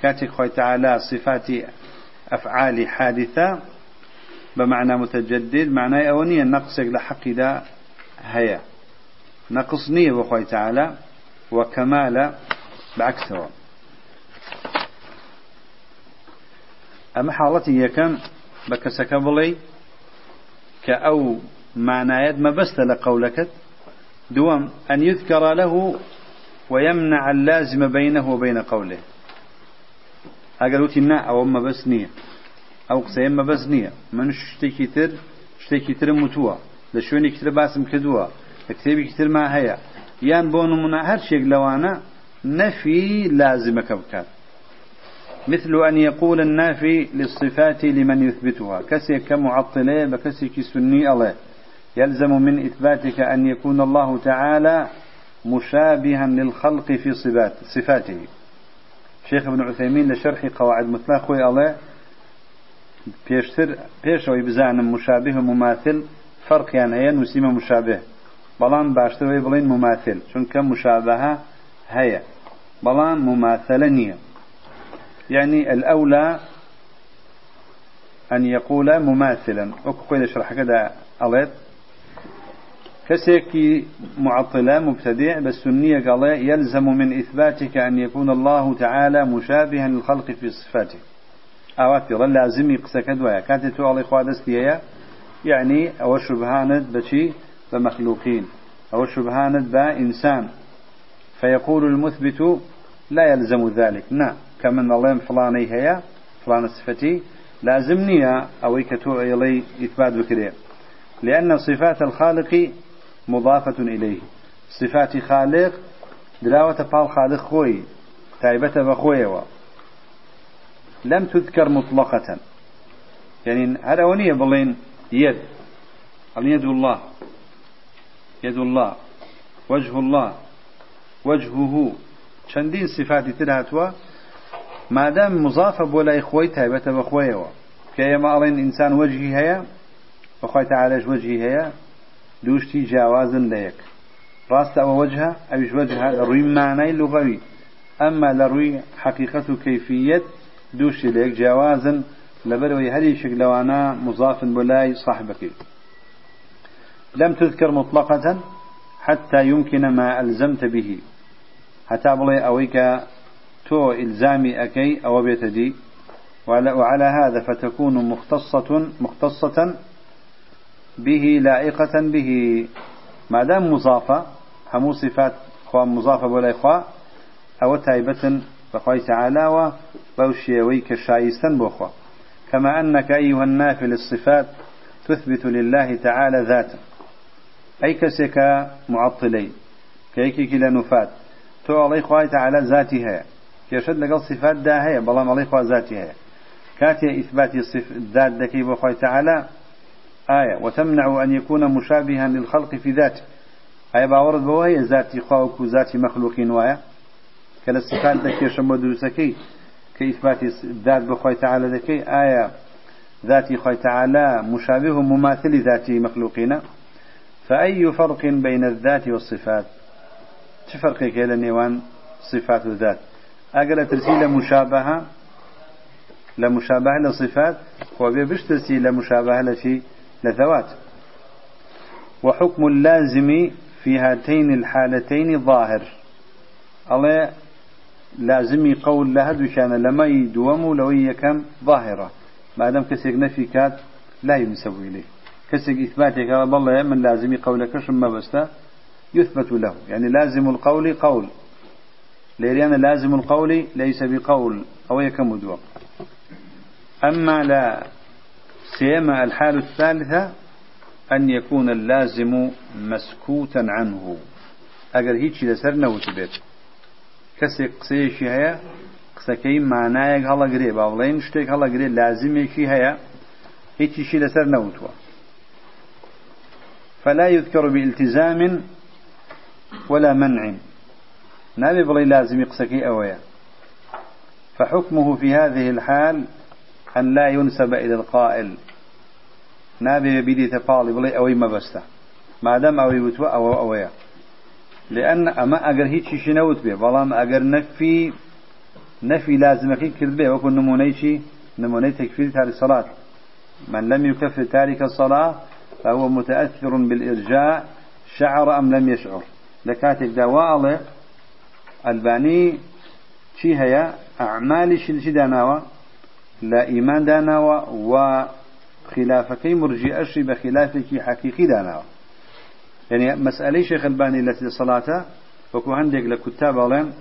كاتي خوي تعالى صفات أفعال حادثة بمعنى متجدد معناه أونية نقصك لحق دا هيا. نقصني بخوي تعالى وكمال بعكسه. أما حالتي يكن بكسك بلي كأو معنايات ما بست لقولك دوام أن يذكر له ويمنع اللازم بينه وبين قوله. أقلوتي نا أو ما بس نية. أو قصيم ما بس نية. من شتيكي تر شتيكي تر متوى. لشوني كتر باسم كدوى. كتابي كتر ما هيا. يان بونو منا هر شيء لوانا نفي لازمك بكات. مثل أن يقول النافي للصفات لمن يثبتها. كسي كمعطلة بكسي كسني الله يلزم من إثباتك أن يكون الله تعالى مشابها للخلق في صفات صفاته. شيخ ابن عثيمين لشرح قواعد مثلا خوي الله بيشتر بيشوي بزعنا مشابه ومماثل فرق يعني هي نسيمة مشابه. بلان باشتر ويبلين مماثل شون كم مشابهة هي بلان مماثلة نية يعني الأولى أن يقول مماثلا. أكو يشرح كذا أليت كسيكي معطلة مبتدع بس سنية قال يلزم من إثباتك أن يكون الله تعالى مشابها للخلق في صفاته. أواتي لازم يقسك دوايا كانت تقول إخوة دستيا يعني أو شبهانت بشي بمخلوقين. أو شبهانت بإنسان. فيقول المثبت لا يلزم ذلك. نعم كمن الله فلاني هي فلان صفتي. لازمني أو كتو إلي إثبات بكرية. لأن صفات الخالق مضافة إليه. صفات خالق دراوة بال خالق خوي تايبة بخوي لم تذكر مطلقة. يعني هذا ونية بلين يد. يد الله. يد الله. وجه الله. وجهه. چەندین صفاتی تر هاتووە مادام مضافە بۆ لای تایبەتە بە خۆیەوە کە ئینسان وەجهی هەیە بەخوای تعالەش وەجهی هەیە دووشتی جیاوازن لە یەک. ڕاستە ئەوە وەجهە ئەویش وەجهە لە ڕووی مانای لغەوی ئەمما لە ڕووی حقیقەت و کەیفیت دووشتی لە یەک جیاوازن لەبەرەوەی هەریشێک لەوانە مضافن بۆ لای صاحبەکەی. لم تذكر مطلقة حتى يمكن ما ألزمت به. حتى کە تۆ ئلزامی ئەەکەی ئەوە بێتە دی. وعلى هذا فتكون مختصة مختصة به لائقة به. ما دام مضافة همو صفات خوا مضافة ولا إخوة أو تايبة بخوي تعالى وبوشيوي كشايستا بخوا كما أنك أيها النافل الصفات تثبت لله تعالى ذاته. أي كسك معطلين كيكي كلا نفات تو الله خواه تعالى ذاتي هي كيشد لقل صفات دا هي بلام الله خواه كاتي إثبات الذات دكي بخواه تعالى آية. وتمنع أن يكون مشابها للخلق في ذاته. آية باورد بوهي ذاتي خواهك ذاتي مخلوقين وايا كلا الصفات دكي شمو دروسكي كإثبات الذات بخواه تعالى دكي. آية ذاتي خواه تعالى مشابه مماثل ذاتي مخلوقين. فأي فرق بين الذات والصفات؟ هەیە لە نێوان صفات و ذات؟ ئەگەر ترسی لە مشابهە لە مشابهە لە صفات خۆ بێ بشترسی لە مشابهە لە چی لە ذوات وحكم اللازم في هاتين الحالتين ظاهر. الله لازمي قول لهدو كان لما يدوم لو كم ظاهرة. ما دام كسيك نفي كات لا ينسوي له كسيك إثباتك قال بالله من لازمي قولك شما بستا؟ يثبت له. يعني لازم القول قول. ليريان لازم القول ليس بقول. أو يكم دوم أما لا سيما الحال الثالثة أن يكون اللازم مسكوتا عنه. أجر هيك لسر نوت بيت. كسي قسيشي هيا قسكي معنايك هلا قريب. أولين شتيك هلا قريب. لازم يكي هيا هيك شي لسر نوتوا. فلا يذكر بالتزام ولا منع. نبي بلي لازم يقسكي أويا. فحكمه في هذه الحال أن لا ينسب إلى القائل. نابي بيدي تقالي بلي أوي ما بسته ما دام أوي وتوا أو أويا. لأن أما أجر هيك شيء نوت به بلام أجر نفي نفي لازم كي كذبه وكن نمونيشي نموني تكفير تارك الصلاة. من لم يكفر تارك الصلاة فهو متأثر بالإرجاء شعر أم لم يشعر. لكاتب دواء ألباني شي هي أعمال شي داناوا لا إيمان داناوا وخلافكي مرجئة بخلافك حقيقي داناوا يعني مسألة شيخ الباني التي صلاته وكو عندك لكتاب علم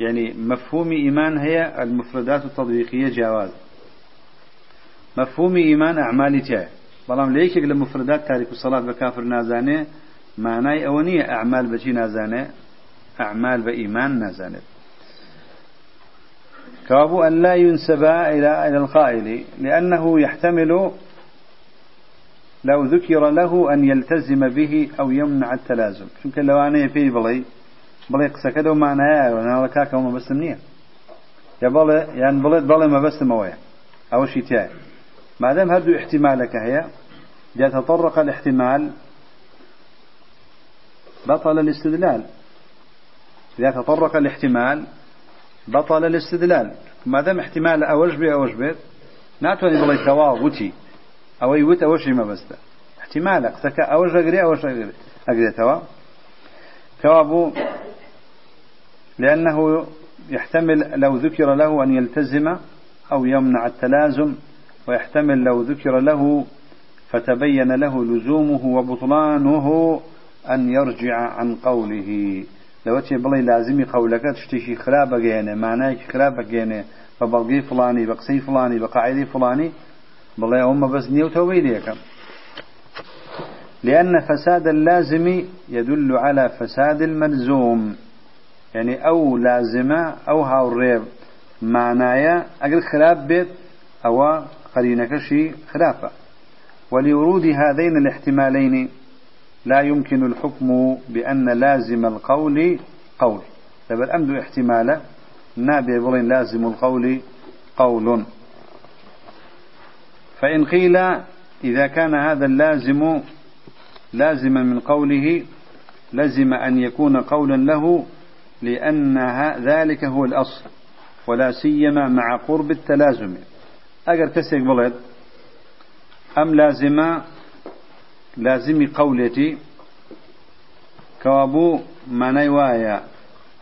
يعني مفهوم إيمان هي المفردات التطبيقية جواز مفهوم إيمان أعمال تاع بلام ليش لمفردات تارك الصلاة بكافر نازانه معناي أونية أعمال بجي نازانه أعمال بإيمان نازانه كابو أن لا ينسب إلى إلى القائل لأنه يحتمل لو ذكر له أن يلتزم به أو يمنع التلازم. كان لو أنا في بلي بلي قصة كده ومعنى يا وأنا كاكا وما بس منية يا بلي يعني بلي بلي ما بس مويا أو شيء تاعي ما دام هدو احتمالك هي جاء تطرق الاحتمال بطل الاستدلال. إذا تطرق الاحتمال بطل الاستدلال. ما دام احتمال أوج بي أوج بي ناتوني بلي أو يوت أو شيء ما بسته. احتمال قسك أو أقري أو أقري توا توابو لأنه يحتمل لو ذكر له أن يلتزم أو يمنع التلازم ويحتمل لو ذكر له فتبين له لزومه وبطلانه أن يرجع عن قوله. لو تي بلي لازمي قولك تشتشي خلابة جينة معناه خلابة جينة فبلغي فلاني بقصي فلاني بقاعدي فلاني بڵێ ئەومە بەس نییە و لأن فساد اللازم يدل على فساد الملزوم. يعني أو لازمة أو هاو الريب. معنايا أقل خلاف بيت أو قرينك شي خلافة. ولورود هذين الاحتمالين لا يمكن الحكم بأن لازم القول قول. فبل أمد احتمالا نابي بلين لازم القول قول. فإن قيل إذا كان هذا اللازم لازما من قوله لزم أن يكون قولا له لأن ذلك هو الأصل ولا سيما مع قرب التلازم. أجر كسيك بلد أم لازم لازم قولتي؟ كوابو ما نيوايا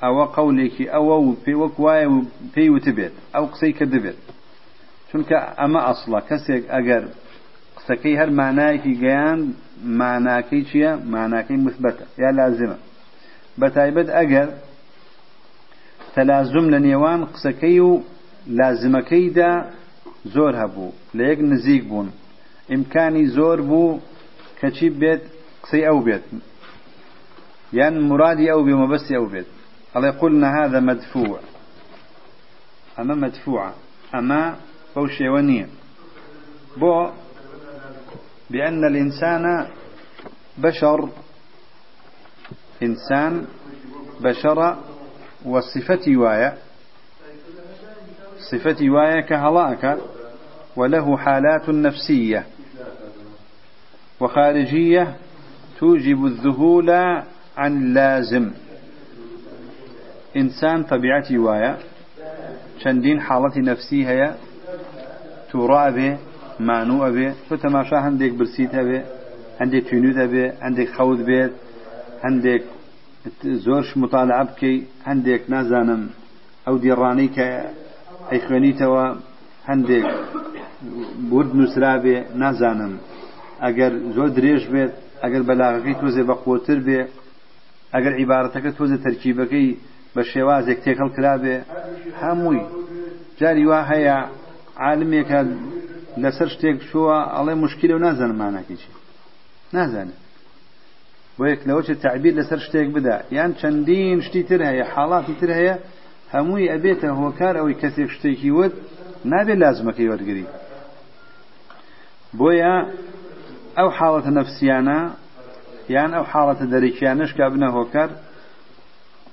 أو قولك أو في وكوايا في وتبت أو قسيك دبت چونکە ئەمە ئەسڵە کەسێک ئەگەر قسەکەی هەر مانایەکی گەیان ماناکەی چییە؟ ماناکەی مثبەتە یا لازمە. بە تایبەت ئەگەر تەلازم لە نێوان قسەکەی و لازمەکەیدا زۆر هەبوو لە یەک نزیک بوون. ئیمکانی زۆر بوو کەچی بێت؟ قسەی ئەو بێت. یان مرادی ئەو بێ مەبەستی ئەو بێت. ئەڵێ قلنا هذا مدفوع. ئەمە مدفوع ئەمە شێوە نییە بۆ بأن الإنسان بشر. إنسان بشر وصفتي وايا صفتي وايا كهلاك وله حالات نفسية. وخارجية توجب الذهول عن اللازم إنسان طبيعتي وايا شندين حالة نفسي هي. تووڕا ئەبێ مانوو ئەبێ تۆ تەماشا هەندێک برسیت هەبێ هەندێک توینوت هەبێ هەندێک خەوت بێت هەندێک زۆرش مطالعە بکەی هەندێک نازانم ئەو دیێڕانەی کە ئەیخوێنیتەوە هەندێک برد نووسرا بێ نازانم. ئەگەر زۆر درێژ بێت ئەگەر بەلاغەکەی تۆزێ بە قوتر بێ ئەگەر عیبارەتەکە تۆزە تەرکیبەکەی بە شێوازێک تێکەڵ کرابێ هەمووی جاری وا هەیە عالمێکە لەسەر شتێک شووە ئەڵێ مشکلە و نازانمانەکەی چی. نازانێت بۆ یەک لەوە چ تعبیر لەسەر شتێک بدا. یان چەندین شتی تر هەیە حاڵاتی تر هەیە هەمووی ئەبێتە هۆکار ئەوەی کەسێک شتێکی وت نابێت لازمەکەی وەرگری. بۆیە ئەو حاڵەتە نەفسیانە یان ئەو حاڵەتە دەرەکیانش کە بنە هۆکار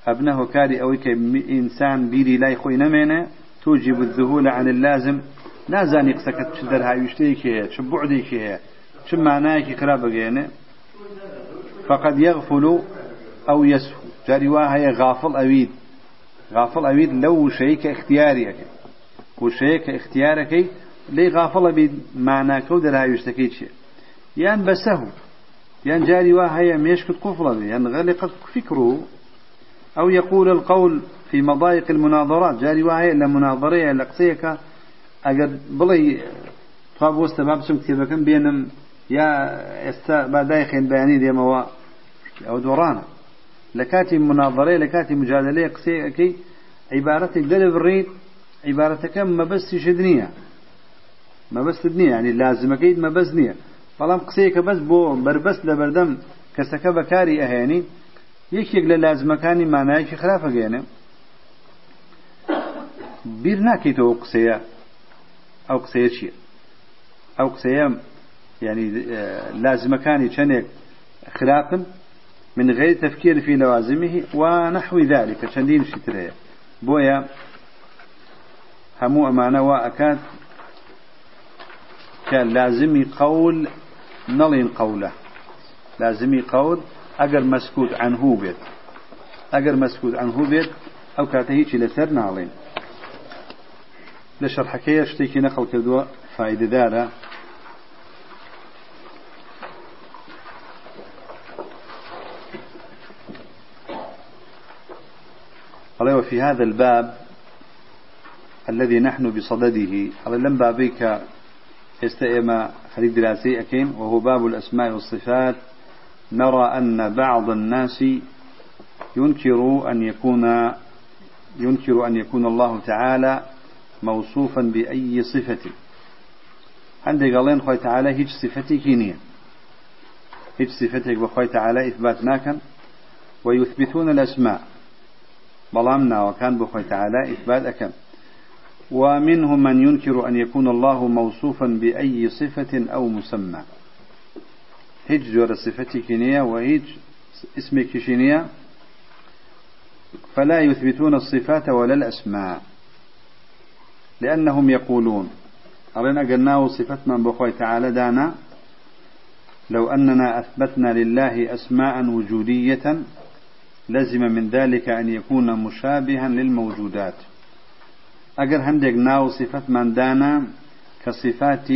ئەبنە هۆکاری ئەوەی کە ئینسان بیری لای خۆی نەمێنێ توجب الذهول عن اللازم نازانی قسەکەت چ دەرهاویشتەیەکی هەیە چ هەیە چ مانایەکی خراپ بگەێنێ فقد يغفل أو يسهو جاري هي غافل أويد غافل أويد لو شيء كاختيارك وشيء كاختيارك لي غافل بيد معناك ودر هاي يشتكيت شيء يان بسهو يان جاري هي ميشكت قفلة يان غلقت فكره أو يقول القول في مضايق المناظرات. جاري وهي إلا مناظرية لقصيك ئەگەر بڵێ تا بۆستە با بچم کتێبەکەم بێنم یا ئێستا بادای خێنبیانی دێمەوە ئەو دۆڕانە. لە کاتی مناظڕێ لە کاتی مجادلەیە قسەکەی عیبارەتێک دەرە بڕیت عیبارەتەکە مەبەستی شد نییە. مەبەستت نییە ینی لازمەکەیت مەبەست نییە. بەڵام قسەیەکە بەس بۆ بربەست لە بەردەم کەسەکە بەکاری ئەهێنی یەکێک لە لازمەکانی مانایەکی خراپەگەێنە بیر ناکەیتەوە قسەیە. قسەیە چییە؟ ئەو قسەیە يعني لازمەکانی چەندێک خراپن؟ من غير تفكير في لوازمه ونحو ذلك شترەیە بۆیە هەموو ئەمانە وا ئەکات کە لازمی قول نڵین قولە لازمی قول ئەگەر مەسکوت عنه بێت. ئەگەر مەسکوت عنه بێت ئەو کاتە هیچی لەسەر ناڵێن لە شەرحەکەیە شتێکی نەقل کردووە فایدەدارە قال وفي هذا الباب الذي نحن بصدده. قال لم بابيك استئما خليل دراسي أكين وهو باب الأسماء والصفات. نرى أن بعض الناس ينكر أن يكون ينكر أن يكون الله تعالى موصوفا بأي صفة. عندي قالين خوي تعالى هيج صفتي كينية هيج صفتك بخوي تعالى إثبات ناكن. ويثبتون الأسماء. بلامنا وكان بخوي تعالى إثبات ومنهم من ينكر أن يكون الله موصوفا بأي صفة أو مسمى. هيج جور صفتي كينية وهيج اسمك كيشينية فلا يثبتون الصفات ولا الأسماء. لأنهم يقولون. أرنا قلناه من بخوي تعالى دانا. لو أننا أثبتنا لله أسماء وجودية لزم من ذلك أن يكون مشابها للموجودات. أجر هندق ناو صفة من دانا كصفات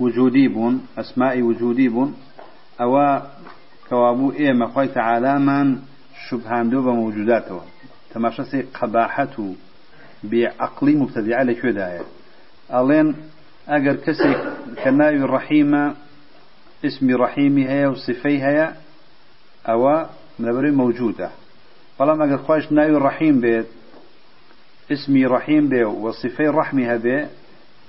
وجودي بون أسماء وجودي بون. أو كوابو مخوي تعالى من شبهان دوبا موجوداته تماشى قباحته بعقلي مبتدعة لكو داية ألين أجر كسي كناوي الرحيمة اسمي رحيمي هي وصفي هي أو منبري موجودة. فلما أجر خوش ناوي الرحيم بيت اسمي رحيم بي وصفي رحمها بي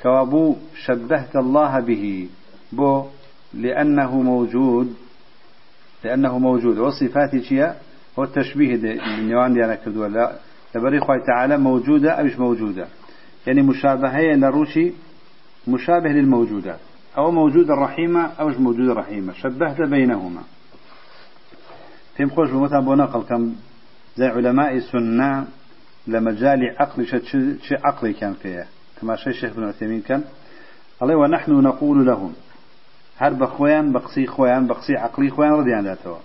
كوابو شبهت الله به. بو لأنه موجود لأنه موجود. وصفاتي شيء هو التشبيه النيوان دي أنا كدوا لا. لبري خوي تعالى موجودة أو مش موجودة. يعني مشابهة لروشي مشابه للموجودات أو موجودة رحيمة أو مش موجودة رحيمة. شبهت بينهما. في خوش بمثلا بنقل كم زي علماء السنة لمجال عقل شي عقلي كان فيها. كما شيء الشيخ بن عثيمين كان. الله ونحن نقول لهم هر بخوان بقصي خوان بقصي عقلي خوان رضي عن ذاته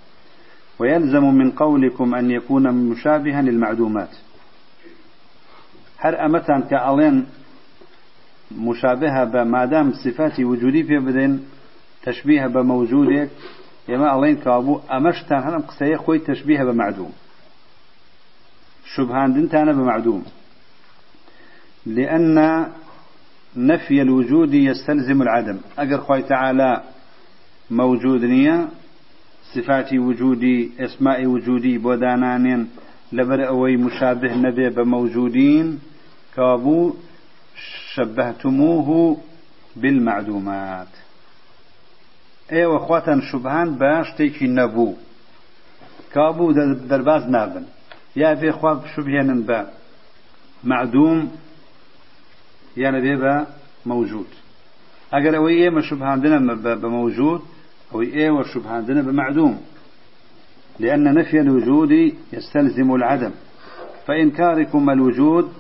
ويلزم من قولكم أن يكون مشابها للمعدومات. هر أمتان كألين مشابهة بما دام صفات وجودي في بدن تشبيه بموجودك يما ألين كابو أمشتان هنم قسية خوي تشبيه بمعدوم شبهان دنتانا بمعدوم لأن نفي الوجود يستلزم العدم. أجر خوي تعالى موجود نية صفات وجودي اسماء وجودي بودانان لبر أوي مشابه نبي بموجودين كابو شبهتموه بالمعدومات أيوه اخواتا شبهان باش تيكي نبو. كابو درباز نابن. يا في خواب شبهين با معدوم يا نبي موجود. اگر اوي إيه ما شبهان دنا بموجود أو إيه وشبهان دنا بمعدوم لأن نفي الوجود يستلزم العدم. فإنكاركم الوجود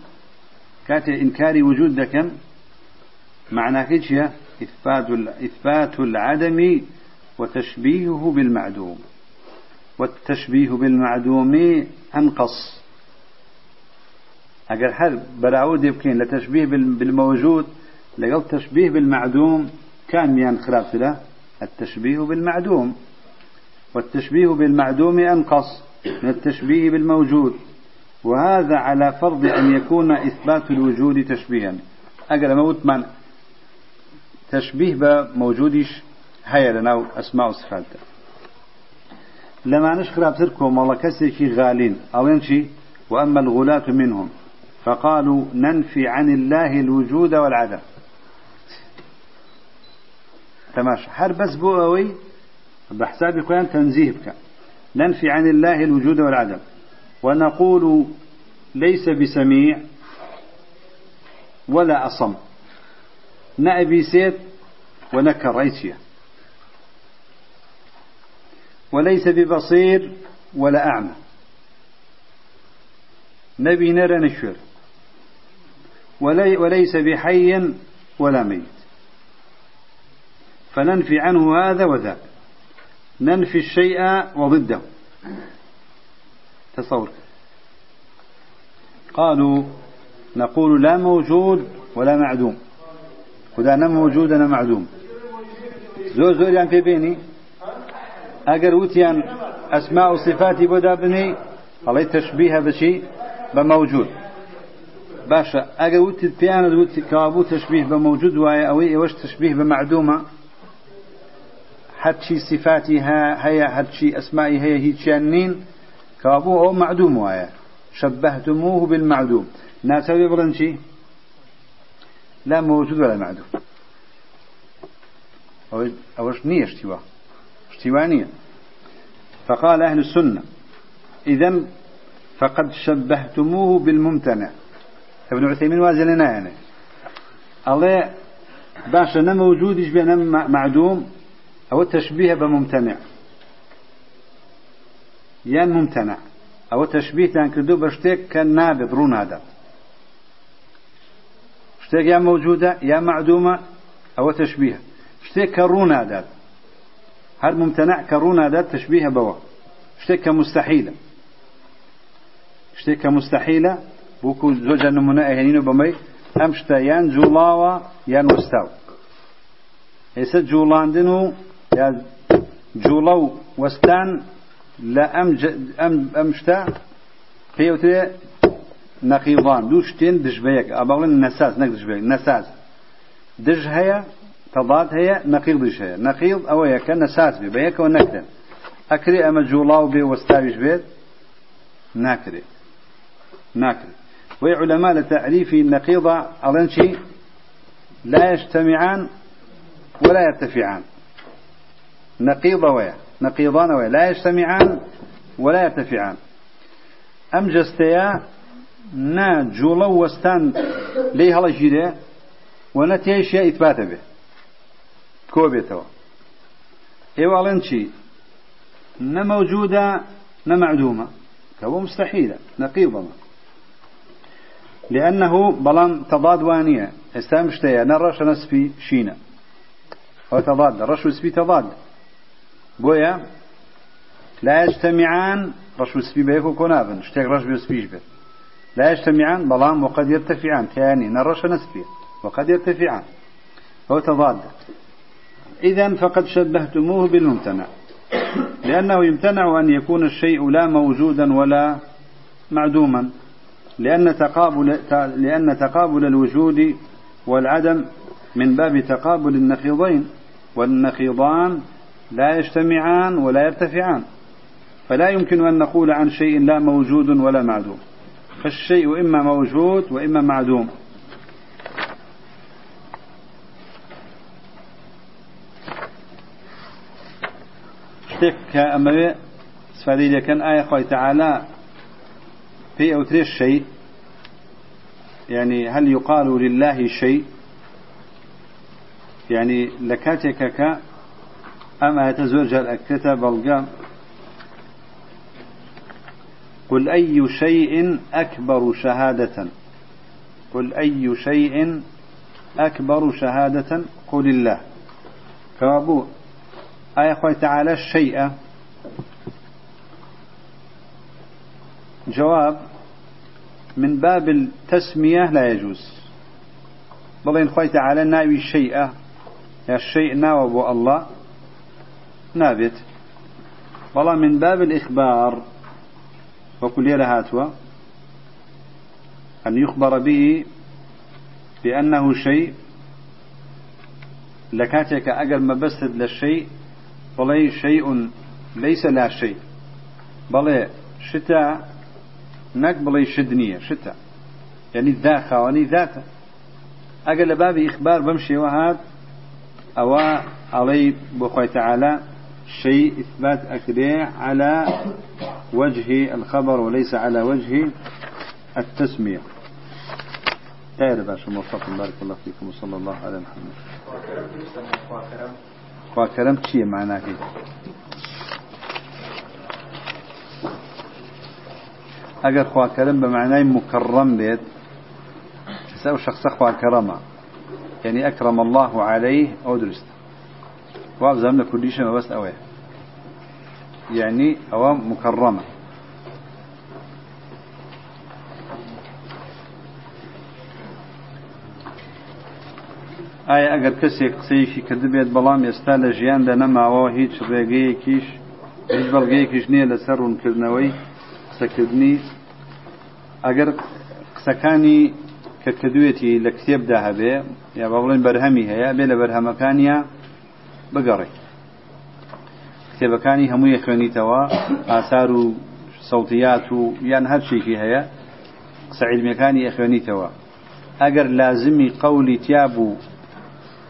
كات إنكار وجود دكم معنى كيشيا إثبات إثبات العدم وتشبيهه بالمعدوم. والتشبيه بالمعدوم أنقص. أجر هل براود يبكين لتشبيه بالموجود؟ لقل تشبيه بالمعدوم كان ميان خلاف له التشبيه بالمعدوم. والتشبيه بالمعدوم أنقص من التشبيه بالموجود. وهذا على فرض أن يكون إثبات الوجود تشبيها. أجل موت من؟ تشبيه بموجودش. هيا لنا أسماء وصفات. لما نشخر أبتركم والله كسيكي غالين. أو ينشي وأما الغلاة منهم. فقالوا ننفي عن الله الوجود والعدم. تماشى هر بس بوأوي بحساب كان تنزيه بك ننفي عن الله الوجود والعدم. ونقول ليس بسميع ولا أصم. نأبي سيد ونكر ريسيا وليس ببصير ولا أعمى. نبي نرى نشر ولي وليس بحي ولا ميت. فننفي عنه هذا وذاك. ننفي الشيء وضده. تصور. قالوا نقول لا موجود ولا معدوم. خدا نم موجود أنا معدوم. زور زور يعني في بيني أجر وتيان أسماء وصفاتي بدا بني الله تشبيه بشيء بموجود باشا أجر وتي بيان وتي كابو تشبيه بموجود وهي أوي وش تشبيه بمعدومة حتشي صفاتها هي حتشي أسمائي هي هي تشانين كابو أو معدوم وهي شبهتموه بالمعدوم. ناسوي بلنشي لا موجود ولا معدوم. أوش نية اشتواء اشتوانية فقال أهل السنة إذا فقد شبهتموه بالممتنع. ابن عثيمين وازلنا يعني الله باشا نموجود يشبه معدوم أو التشبيه بممتنع. يان ممتنع. أو تشبيه تان كردو بشتيك كان نابض رون هذا شتيك يا موجودة يا معدومة أو تشبيه شتيك كرون هذا هل ممتنع كرون هذا تشبيه بوا شتيك كمستحيلة شتيك كمستحيلة بوكو زوجة نمونا اهنينو بمي امشتا يان جولاوا يان وستاو هسه جولاندنو يا جولو وستان لا أم أم أمشتا نەقیڵان دوو شتێن دژبەیەک ئاباڵن نەساز نەک دژبەیەک نەساز دژ هەیە تەڵات هەیە نەقیڵ دژ هەیە نەقیڵ ئەوەیە کە نەساز بێ بەیەکەوە نەکرێن ئەکرێ ئەمە جوڵاو بێ وەستاویش بێت ناکرێ ناکرێت وی علماء لتعريف النقيض أظن شيء لا يجتمعان ولا يرتفعان. نقيض ويا نقيضان ويا لا يجتمعان ولا يرتفعان. أم جستيا نا جولو وستان لي هلا جيري ونتيش إثبات به. كوبيتوا إيوا ألين شي نموجودة نمعدومة كهو مستحيلة نقيضة. لأنه بلان تضاد وانية. استمشتيا نرش نسبي شينا. أو تضاد رش نسبي تضاد. بويا لا يجتمعان رش وسبي بيكو كونابن اشتاق رش بيسبيش بيت لا يجتمعان بلام وقد يرتفعان ثاني نرش نسبي وقد يرتفعان. هو تضاد. إذا فقد شبهتموه بالممتنع. لأنه يمتنع أن يكون الشيء لا موجودا ولا معدوما. لأن تقابل لأن تقابل الوجود والعدم من باب تقابل النقيضين والنقيضان لا يجتمعان ولا يرتفعان. فلا يمكن أن نقول عن شيء لا موجود ولا معدوم. فالشيء إما موجود وإما معدوم. شتك أما سفادي كان آية خوي تعالى في أو الشيء يعني هل يقال لله شيء؟ يعني لكاتك أما يتزوج الكتاب القام؟ قل أي شيء أكبر شهادة؟ قل أي شيء أكبر شهادة؟ قل الله. كوابو آية أخوة تعالى الشيء. جواب من باب التسمية لا يجوز. بلين خوي تعالى ناوي الشيء يا الشيء ناوى الله. نابت. والله من باب الإخبار وكل هاتوا. أن يخبر به بأنه شيء لكاتك أقل ما بسد للشيء بلي شيء ليس لا شيء. بلي شتاء نك بلي شدنية شتاء يعني ذا خواني ذاته. أقل باب إخبار بمشي وهذا أو علي بخوي تعالى شيء إثبات أكده على وجه الخبر وليس على وجه التسمية. خير باشا موفق بارك الله فيكم وصلى الله على محمد. خوا شيء معناه اگر خوا كرم بمعنى مكرم بيت تساوي شخص خوا كرمه يعني أكرم الله عليه أو درست وابزام كل شيء بس أوه يعني أو مكرمة ئایا ئەگەر کەسێک قسەیەکی کردبێت بەڵام ئێستا لە ژیاندا نەماوە هیچ ڕێگەیەکیش هیچ بەڵگەیەکیش نییە لەسەر ڕوونکردنەوەی قسەکردنی. ئەگەر قسەکانی کە کردوێتی لە کتێبدا هەبێ یا بەڵێن بەرهەمی هەیە بێ لە بەرهەمەکانیە بگەڕێ. کتێبەکانی هەمووی خوێنیتەوە ئاسار و سەوتیات و یان هەر شێکی هەیە قسە عیلمیەکانی ئەخوێنیتەوە ئەگەر لازمی قولی تیا بوو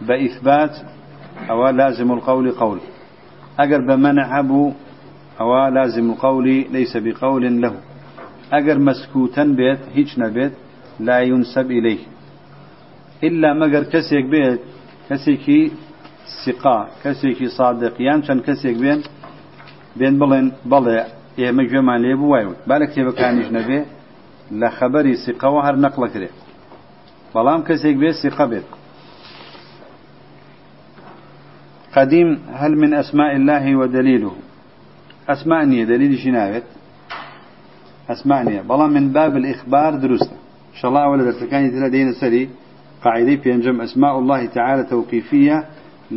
بە ئیثبات ئەوە لازم القول قول. ئەگەر بە منع هەبوو ئەوە لازم القول ليس بقول له. ئەگەر مەسکوتەن بێت هیچ نەبێت لا ينسب إليه. إلا مگر كسيك بيت کەسێکی ثقة کەسێکی صادق يان چەند كسيك بين بين بڵێن بەڵێ ئێمە گوێمان لێ بوایوت با لە کتێبەکانیش نەبێ لە خەبەری ثقةوە هەر نەقلەکرێ بەڵام کەسێک بێ سقە بێت قديم هل من أسماء الله ودليله أسماء نية دليل شناوت أسماء نية بلا من باب الإخبار درسته إن شاء الله أولا درسكاني تلا دين سري قاعدة بينجم أسماء الله تعالى توقيفية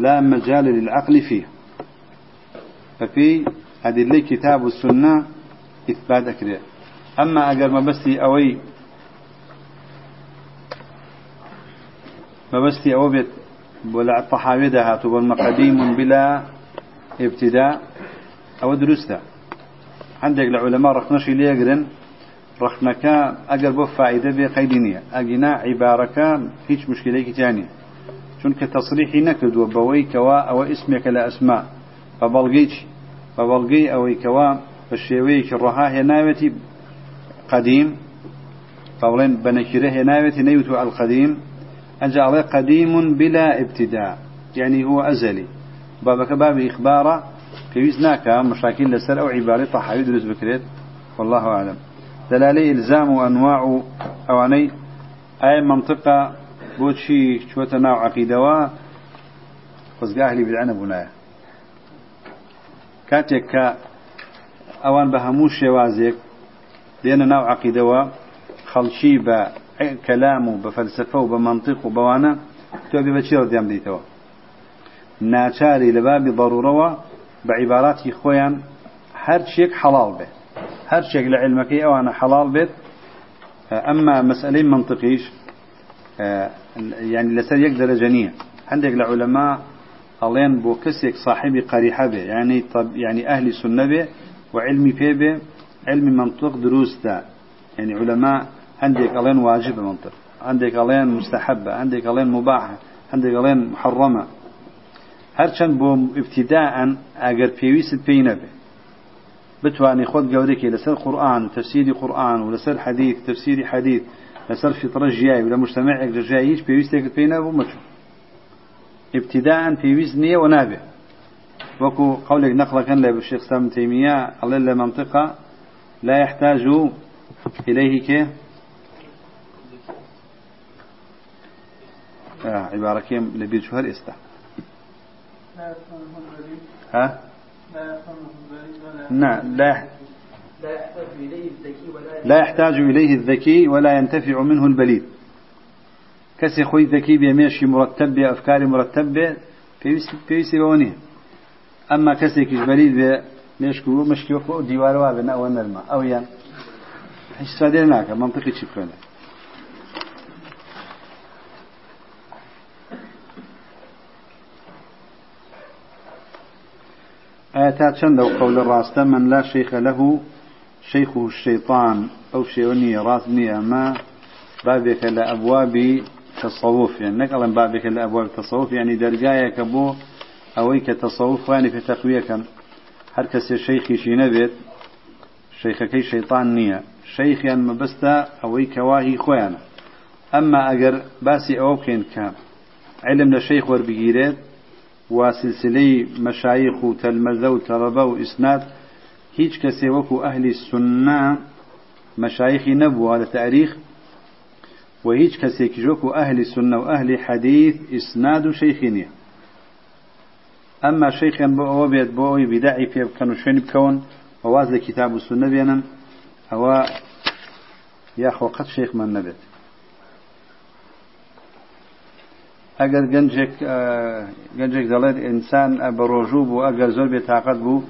لا مجال للعقل فيها ففي أدلة كتاب والسنة إثبات أكريا أما أجر ما بستي أوي ما بستي أو بيت ولا الطحاوي دهات والمقديم بلا ابتداء أو درسته عندك العلماء رخنشي ليقرن رخنكا أجر بو فائدة بقيدينية أجنا عبارك هيش مشكلة كتاني چونك تصريحي نكد وبوي كوا أو اسمك لا أسماء فبلغيش فبلغي أو كوا فالشيوي كالرها هناوتي قديم فبلين بنكره هناوتي نيوتو القديم أجعل قديم بلا ابتداء يعني هو أزلي بابك باب إخباره كيوزناك مشاكل لسر أو عبارة طحاوي دروس والله أعلم. دلالي إلزام وأنواع أواني أي منطقة بوشي شوة نوع عقيدة خزقاه لي بالعنب بنايا كاتك أوان بهموش شوازيك لأن نوع عقيدة خلشي بكلام بفلسفة وبمنطق وبوانا تبي بشير ديام ديتوا ناچاري لباب ضرورة بعباراتي خويا هر شيء حلال به هر شيء لعلمك أو أنا حلال به أما مسألة منطقيش يعني لسر يقدر جنيه عندك العلماء ألين بو كسيك صاحبي قريحة به يعني طب يعني أهل سنة به وعلمي فيه به علم منطق دروس دا. يعني علماء عندك ألين واجب منطق عندك ألين مستحبة عندك ألين مباحة عندك ألين محرمة. هرچند ابتداء اگر پێویست پێی نەبێ بتواني خود قولك لسر قرآن وتفسير قرآن ولسر حديث تفسير حديث لسر فطرة جياي ولا مجتمع جياي هيش بيوستك بينا ومشو ابتداء في وزنية ونابع. وكو قولك نقل كان للشيخ سام تيمية الله منطقة لا يحتاج إليه كيف آه عبارة كيم لبيت شهر إستا. ها؟ نعم لا. لا يحتاج إليه الذكي ولا ينتفع. منه البليد. كسي خوي ذكي بيمشي مرتب بأفكار مرتب بيسي بونيه أما كسي كيش بليد بيمشكو مشكي وقو ديوار وابنا أو يعني سادير معك منطقي تشكونا آياتات شند قول الراس من لا شيخ له شيخه الشيطان أو شيوني راسني ما بابك لأبواب تصوف. يعني نقلا بابك لأبواب التصوف يعني درجايا كبو أويك تصوف يعني في تقوية كان هركس شيخي شي نبت شيخكي شيطان نية. شيخ يعني مبستا أويك واهي خويانا أما أجر باسي أو كان علم لشيخ وربجيرات وسلسلة مشايخ وتلمذة وتربة وإسناد هيج كسي وكو أهل السنة مشايخ نبوة هذا تاريخ وهيج كسي كجوكو أهل السنة وأهل حديث إسناد شيخينية أما شيخ بو بيت بو بداعي في كانوا شين بكون وواز كتاب السنة بينا هو يا أخو قد شيخ من نبت گەنجێک گەنجێک دەڵێت ئینسان بە ڕۆژوو بوو ئەگەر زۆر بێتاقەت بوو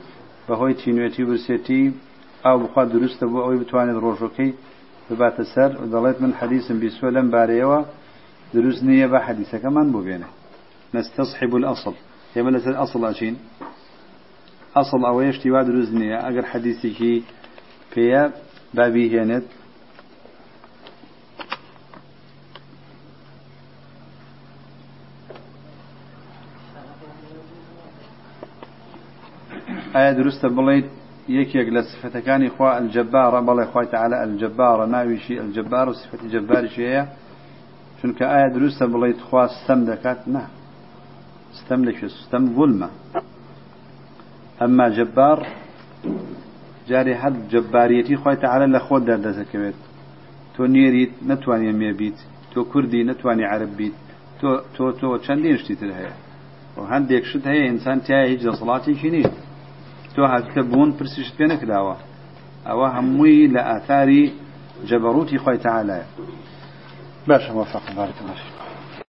بەهۆی چینوێتی برسێتی ئاو بخوا دروستە بوو ئەوەی بتوانێت ڕۆژەکەی بباتە سەر. دەڵێت من حەدیسم بیسوە لەم بارەیەوە دروست نییە بە حەدیسەکەمان بۆ نستەصحب الأصل. ئێمە لەسەر ئەصل ئەچین ئەصل ئەوەیە شتیوا دروست نییە. ئەگەر حەدیسێکی پێیە ئایا دروستە بڵیت یەکێک لە سفتەکانی خوا ئەلجببارە بەڵێ خخوای تعاالە ئەلجببارە ناویشی ئەلجببار و سفتی جبباریش هەیە. چونکە ئایا دروستە بڵیت خوا سەم دەکات؟ نه. ستەم لەکوێ سستەم ولمە ئەمما جببار جارێ هەر جببارەتی خخوای تعاالە لە خۆت دەردەزەکەوێت. تۆ نێریت نتوانێ مێبیت تۆ کوردی نتوانێ عرب بیت. تۆ تۆ تۆ چەندین شتی تر هەیە؟ هەندێک شت هەیە ئینسان تایە هیچ دەسەڵاتێکی نیت تو هاتکە بوون پرسیشت پێ نەکراوە ئەوە هەمووی لە ئاثاری جەبەڕوتی خۆی تەعالایە باشە وەفق الله فيكم